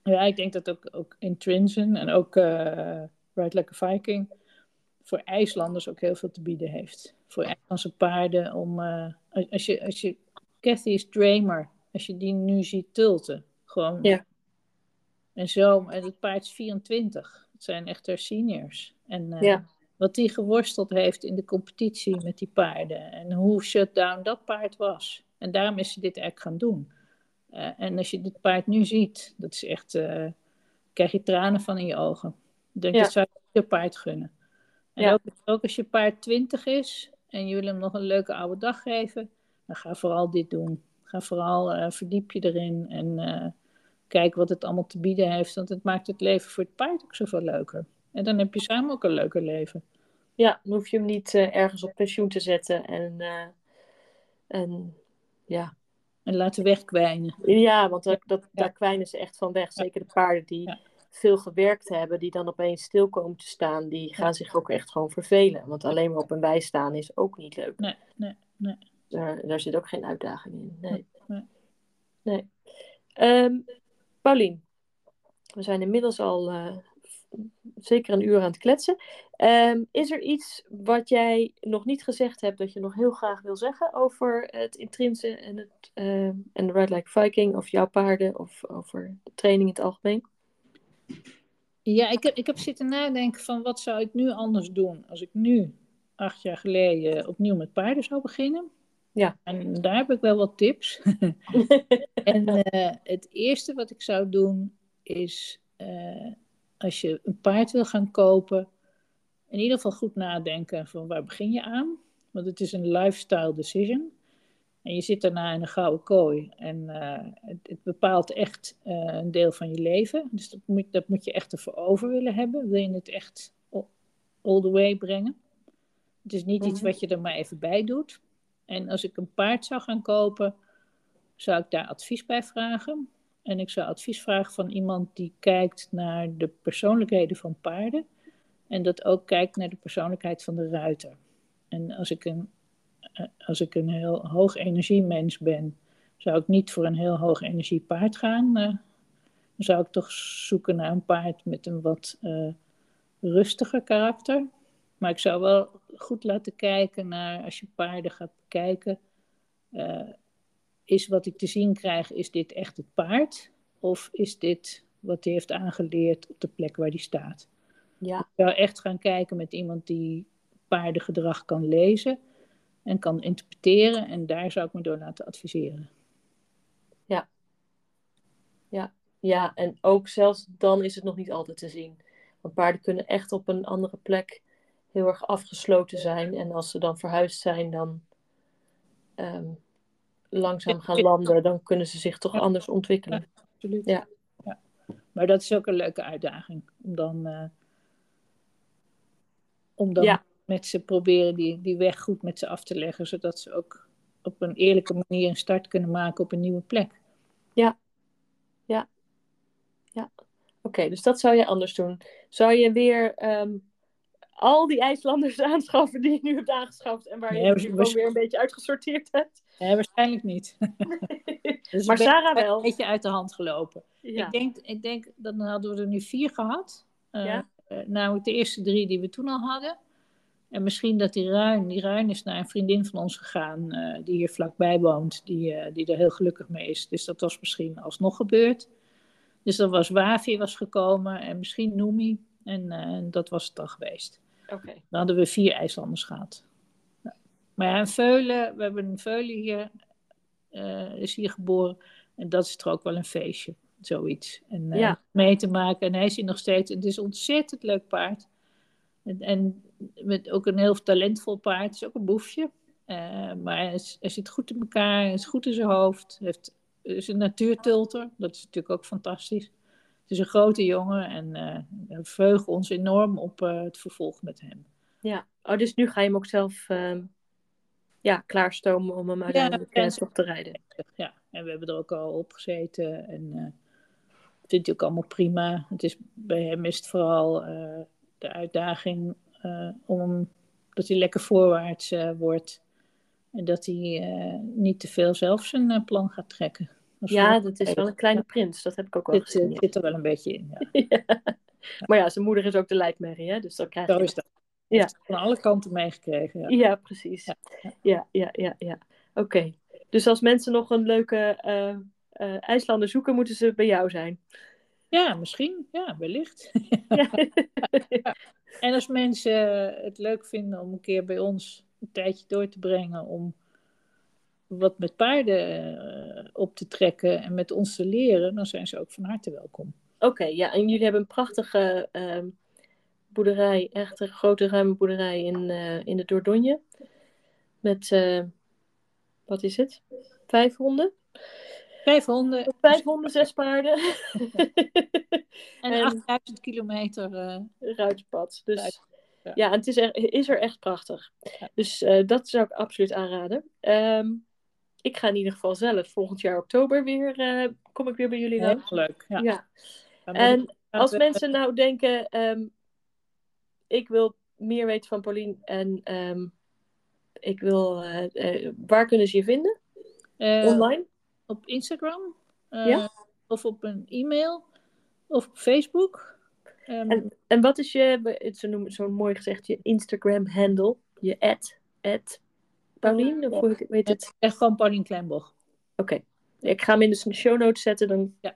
ja. ik denk dat ook, ook Intrinsen en ook uh, Ride Like a Viking voor IJslanders ook heel veel te bieden heeft. Voor IJslandse paarden om, uh, als je, als je Cathy's Dramer, als je die nu ziet tulten, gewoon. Ja. En zo, en het paard is 24. Het zijn echt haar seniors. En uh, ja. wat die geworsteld heeft in de competitie met die paarden. En hoe shutdown dat paard was. En daarom is ze dit eigenlijk gaan doen. Uh, en als je dit paard nu ziet, dat is echt, uh, krijg je tranen van in je ogen. Denk, Ja. dat zou ik je paard gunnen. En Ja. ook, ook als je paard 20 is en je wil hem nog een leuke oude dag geven, dan ga vooral dit doen. Ga vooral eh, verdiep je erin en eh, kijk wat het allemaal te bieden heeft. Want het maakt het leven voor het paard ook zoveel leuker. En dan heb je samen ook een leuker leven. Ja, dan hoef je hem niet eh, ergens op pensioen te zetten. En, eh, en ja. En laten wegkwijnen. ja, want dat, dat, daar kwijnen ze echt van weg. Zeker de paarden die veel gewerkt hebben, die dan opeens stil komen te staan, die gaan zich ook echt gewoon vervelen. Want alleen maar op een bij staan is ook niet leuk. Nee, nee, nee. Daar, daar zit ook geen uitdaging in. Nee. Nee. nee. Ehm, Paulien, we zijn inmiddels al eh, zeker een uur aan het kletsen. Ehm, is er iets wat jij nog niet gezegd hebt dat je nog heel graag wil zeggen over het intrinse en, het, ehm, en de Ride Like Viking of jouw paarden of over de training in het algemeen? Ja, ik heb, ik heb zitten nadenken van wat zou ik nu anders doen als ik nu acht jaar geleden opnieuw met paarden zou beginnen. Ja. En daar heb ik wel wat tips. en eh, het eerste wat ik zou doen is, eh, als je een paard wil gaan kopen, in ieder geval goed nadenken van waar begin je aan. Want het is een lifestyle decision. En je zit daarna in een gouden kooi. En eh, het, het, bepaalt echt een deel van je leven. Dus dat moet, dat moet je echt ervoor over willen hebben. Wil je het echt all the way brengen? Het is niet iets Mhm. wat je er maar even bij doet. En als ik een paard zou gaan kopen, zou ik daar advies bij vragen. En ik zou advies vragen van iemand die kijkt naar de persoonlijkheden van paarden. En dat ook kijkt naar de persoonlijkheid van de ruiter. En als ik een, eh, als ik een heel hoog energiemens ben, zou ik niet voor een heel hoog energie paard gaan. dan zou ik toch zoeken naar een paard met een wat eh, rustiger karakter. Maar ik zou wel goed laten kijken naar, als je paarden gaat bekijken, eh, is wat ik te zien krijg, is dit echt het paard? Of is dit wat hij heeft aangeleerd op de plek waar hij staat? Ja, Ik zou echt gaan kijken met iemand die paardengedrag kan lezen en kan interpreteren. En daar zou ik me door laten adviseren. ja, en ook zelfs dan is het nog niet altijd te zien. Want paarden kunnen echt op een andere plek heel erg afgesloten zijn. En als ze dan verhuisd zijn, dan ehm, langzaam gaan landen, dan kunnen ze zich toch Ja. anders ontwikkelen. Absoluut. Ja. Ja. Maar dat is ook een leuke uitdaging. Om dan, eh, om dan Ja. met ze proberen die, die weg goed met ze af te leggen. Zodat ze ook op een eerlijke manier een start kunnen maken op een nieuwe plek. Oké, dus dat zou je anders doen. Zou je weer ehm, al die IJslanders aanschaffen die je nu hebt aangeschaft en waar je nu we- gewoon we- weer een beetje uitgesorteerd hebt? Nee, waarschijnlijk niet. Dat is Maar Sarah wel. Een beetje uit de hand gelopen. Ja. Ik, denk, ik denk, dan hadden we er nu vier gehad. Eh, Ja. namelijk de eerste drie die we toen al hadden. En misschien dat die Ruin, die Ruin is naar een vriendin van ons gegaan, eh, die hier vlakbij woont, die, eh, die er heel gelukkig mee is. Dus dat was misschien alsnog gebeurd. Dus dan was Wavi was gekomen en misschien Noemi. En dat was het dan geweest. Oké. Dan hadden we vier IJslanders gehad. Maar ja, een Veulen, we hebben een Veulen hier, eh, is hier geboren. En dat is toch ook wel een feestje, zoiets. En Ja. mee te maken. En hij is hier nog steeds. Het is een ontzettend leuk paard. En, en met ook een heel talentvol paard. Het is ook een boefje. Eh, maar hij, is- hij zit goed in elkaar. Hij is goed in zijn hoofd. Hij heeft, is een natuurtulter. Dat is natuurlijk ook fantastisch. Het is een grote jongen. En we verheugen ons enorm op het vervolg met hem. Ja. Oh, dus nu ga je hem ook zelf ehm, ja, klaarstomen om hem uiteindelijk ja, eh, toch te rijden. Ja, en we hebben er ook al op gezeten. En eh vindt hij ook allemaal prima. Het is, bij hem is het vooral eh, de uitdaging eh, om dat hij lekker voorwaarts wordt. En dat hij niet te veel zelf zijn plan gaat trekken. Dat Ja, dat is wel een kleine prins. Dat heb ik ook wel Dit gezien. ja. zit er wel een beetje in. Ja. Ja. Maar ja, zijn moeder is ook de leidmerrie, hè? Dus dan krijg je... Zo is dat. Ja. Van alle kanten meegekregen. Ja. Ja, precies. Ja, Ja, ja, ja, ja. Oké. Dus als mensen nog een leuke eh eh, IJslander zoeken, moeten ze bij jou zijn. ja, misschien. Ja, wellicht. Ja. En als mensen het leuk vinden om een keer bij ons een tijdje door te brengen om wat met paarden eh, op te trekken en met ons te leren, dan zijn ze ook van harte welkom. Oké, ja. En jullie hebben een prachtige ehm, boerderij, echt een grote ruime boerderij in, eh, in de Dordogne. Met, eh, wat is het? Vijf honden? Vijf honden Vijf honden, zes paarden. en en- 8000 kilometer. eh, ruitpad. Dus Ruit- ja. ja, en het is er, is er echt prachtig. Ja. Dus dat zou ik absoluut aanraden. Ehm, ik ga in ieder geval zelf volgend jaar oktober weer, kom ik weer bij jullie heel langs. leuk. Ja. En Als mensen nou denken, ehm, ik wil meer weten van Paulien en ehm, ik wil, eh, eh, waar kunnen ze je vinden? eh, Online? op Instagram. Ja? Of op een e-mail. Of op Facebook. Ehm, En, en wat is je, zo noem- zo mooi gezegd, je Instagram handle? Je ad, ad Paulien? Of hoe weet het? echt gewoon Paulien Kleinboch. Oké. Ik ga hem in de show notes zetten, dan Ja.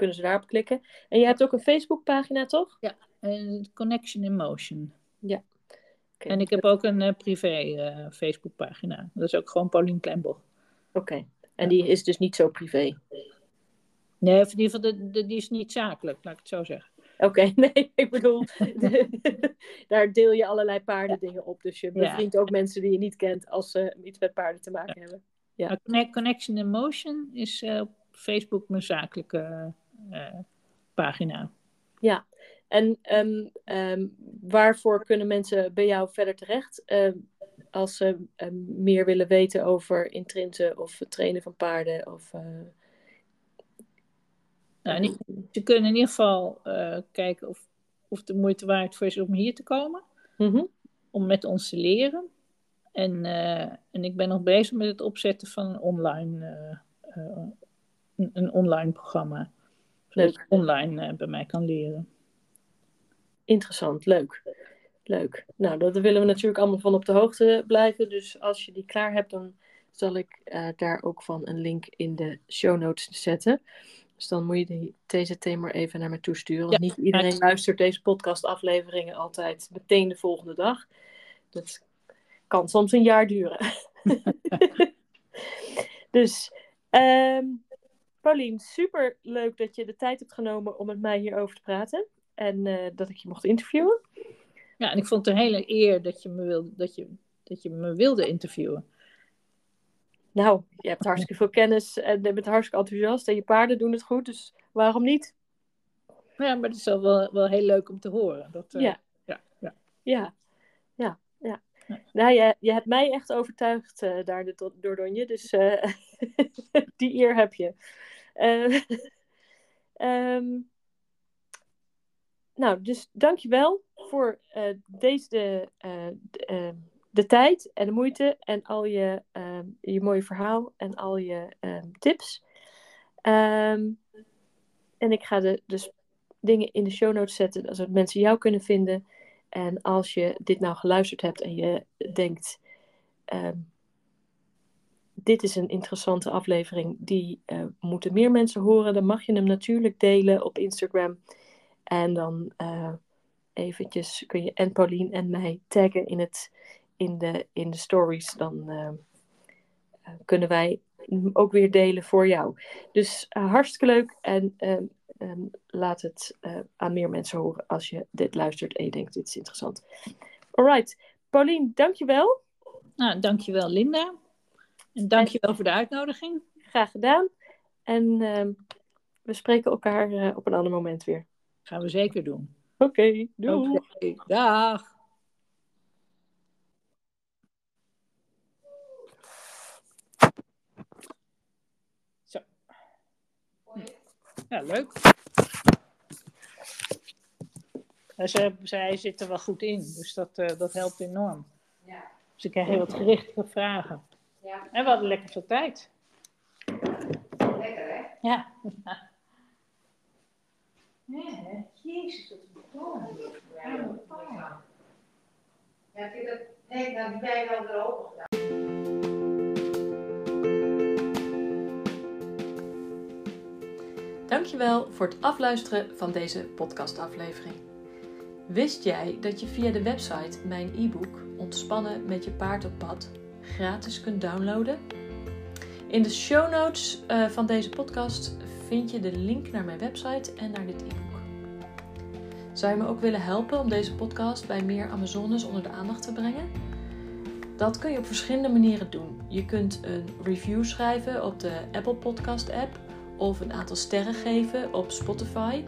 Kunnen ze daarop klikken. En je hebt ook een Facebookpagina, toch? En Connection in Motion. Oké. En ik heb ook een eh, privé eh Facebookpagina. Dat is ook gewoon Paulien Kleinboch. Oké. En die is dus niet zo privé. Nee, in ieder geval, die is niet zakelijk, laat ik het zo zeggen. Oké, nee, ik bedoel, daar deel je allerlei paardendingen op. Dus je bevriendt ook mensen die je niet kent als ze iets met paarden te maken hebben. Ja. Connection in Motion is eh, op Facebook mijn zakelijke pagina. Ja, en ehm, ehm, waarvoor kunnen mensen bij jou verder terecht? Ehm, als ze meer willen weten over intrinsen of het trainen van paarden? Of, eh, Nou, ze kunnen in ieder geval eh, kijken of, of het de moeite waard voor is om hier te komen. mhm. Om met ons te leren. En, eh, en ik ben nog bezig met het opzetten van een online, een, een online programma. Leuk. online eh, bij mij kan leren. Interessant, leuk. Leuk. Nou, dat willen we natuurlijk allemaal van op de hoogte blijven. Dus als je die klaar hebt, dan zal ik eh, daar ook van een link in de show notes zetten. Dus dan moet je die TZT maar even naar me toesturen. Want Ja. niet iedereen luistert deze podcastafleveringen altijd meteen de volgende dag. Dat kan soms een jaar duren. dus, ehm Paulien, super leuk dat je de tijd hebt genomen om met mij hierover te praten. En eh, dat ik je mocht interviewen. Ja, en ik vond het een hele eer dat je me wilde, dat je, dat je me wilde interviewen. Nou, je hebt hartstikke veel kennis en je bent hartstikke enthousiast. En je paarden doen het goed, dus waarom niet? Ja, maar het is wel, wel, heel leuk om te horen. Dat, eh, ja, ja. Ja. Nou, je, je hebt mij echt overtuigd eh, daar de, do- door Donje, dus eh, die eer heb je. Eh, ehm, nou, dus dankjewel voor deze, eh, d- eh, de tijd en de moeite en al je, ehm, je mooie verhaal en al je ehm, tips. En ik ga de, dus dingen in de show notes zetten, zodat mensen jou kunnen vinden. En als je dit nou geluisterd hebt en je denkt, ehm, dit is een interessante aflevering, die eh, moeten meer mensen horen, dan mag je hem natuurlijk delen op Instagram. En dan eh, eventjes kun je en Paulien en mij taggen in, het, in, de, in de stories. Dan eh, kunnen wij ook weer delen voor jou. Dus eh, hartstikke leuk en ehm, ehm, laat het eh, aan meer mensen horen als je dit luistert en je denkt dit is interessant. Alright, Paulien, dankjewel. Nou, dankjewel Linda. En dankjewel voor de uitnodiging. Graag gedaan. En ehm, we spreken elkaar eh, op een ander moment weer. Gaan we zeker doen. Oké, doei. Dag. Ja, leuk. Ja, Ze, zij zit er wel goed in, dus dat, eh, dat helpt enorm. Ja. Dus ik krijg heel wat gerichte vragen. Ja, En we hadden lekker veel tijd. lekker hè? Ja. Nee, hè? Jezus, dat is beton. Ja, heb je dat? Nee, die wij wel weer open gedaan. Dankjewel voor het afluisteren van deze podcastaflevering. Wist jij dat je via de website mijn e-book Ontspannen met je paard op pad gratis kunt downloaden? In de show notes eh, van deze podcast vind je de link naar mijn website en naar dit e-book. Zou je me ook willen helpen om deze podcast bij meer Amazones onder de aandacht te brengen? Dat kun je op verschillende manieren doen. Je kunt een review schrijven op de Apple Podcast app of een aantal sterren geven op Spotify.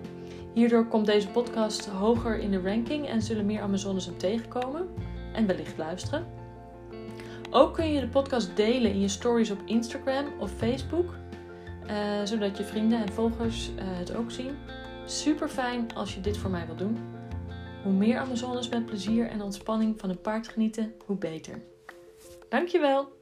Hierdoor komt deze podcast hoger in de ranking en zullen meer Amazones hem tegenkomen en wellicht luisteren. Ook kun je de podcast delen in je stories op Instagram of Facebook, eh, zodat je vrienden en volgers eh, het ook zien. Super fijn als je dit voor mij wilt doen. Hoe meer Amazones met plezier en ontspanning van een paard genieten, hoe beter. Dankjewel!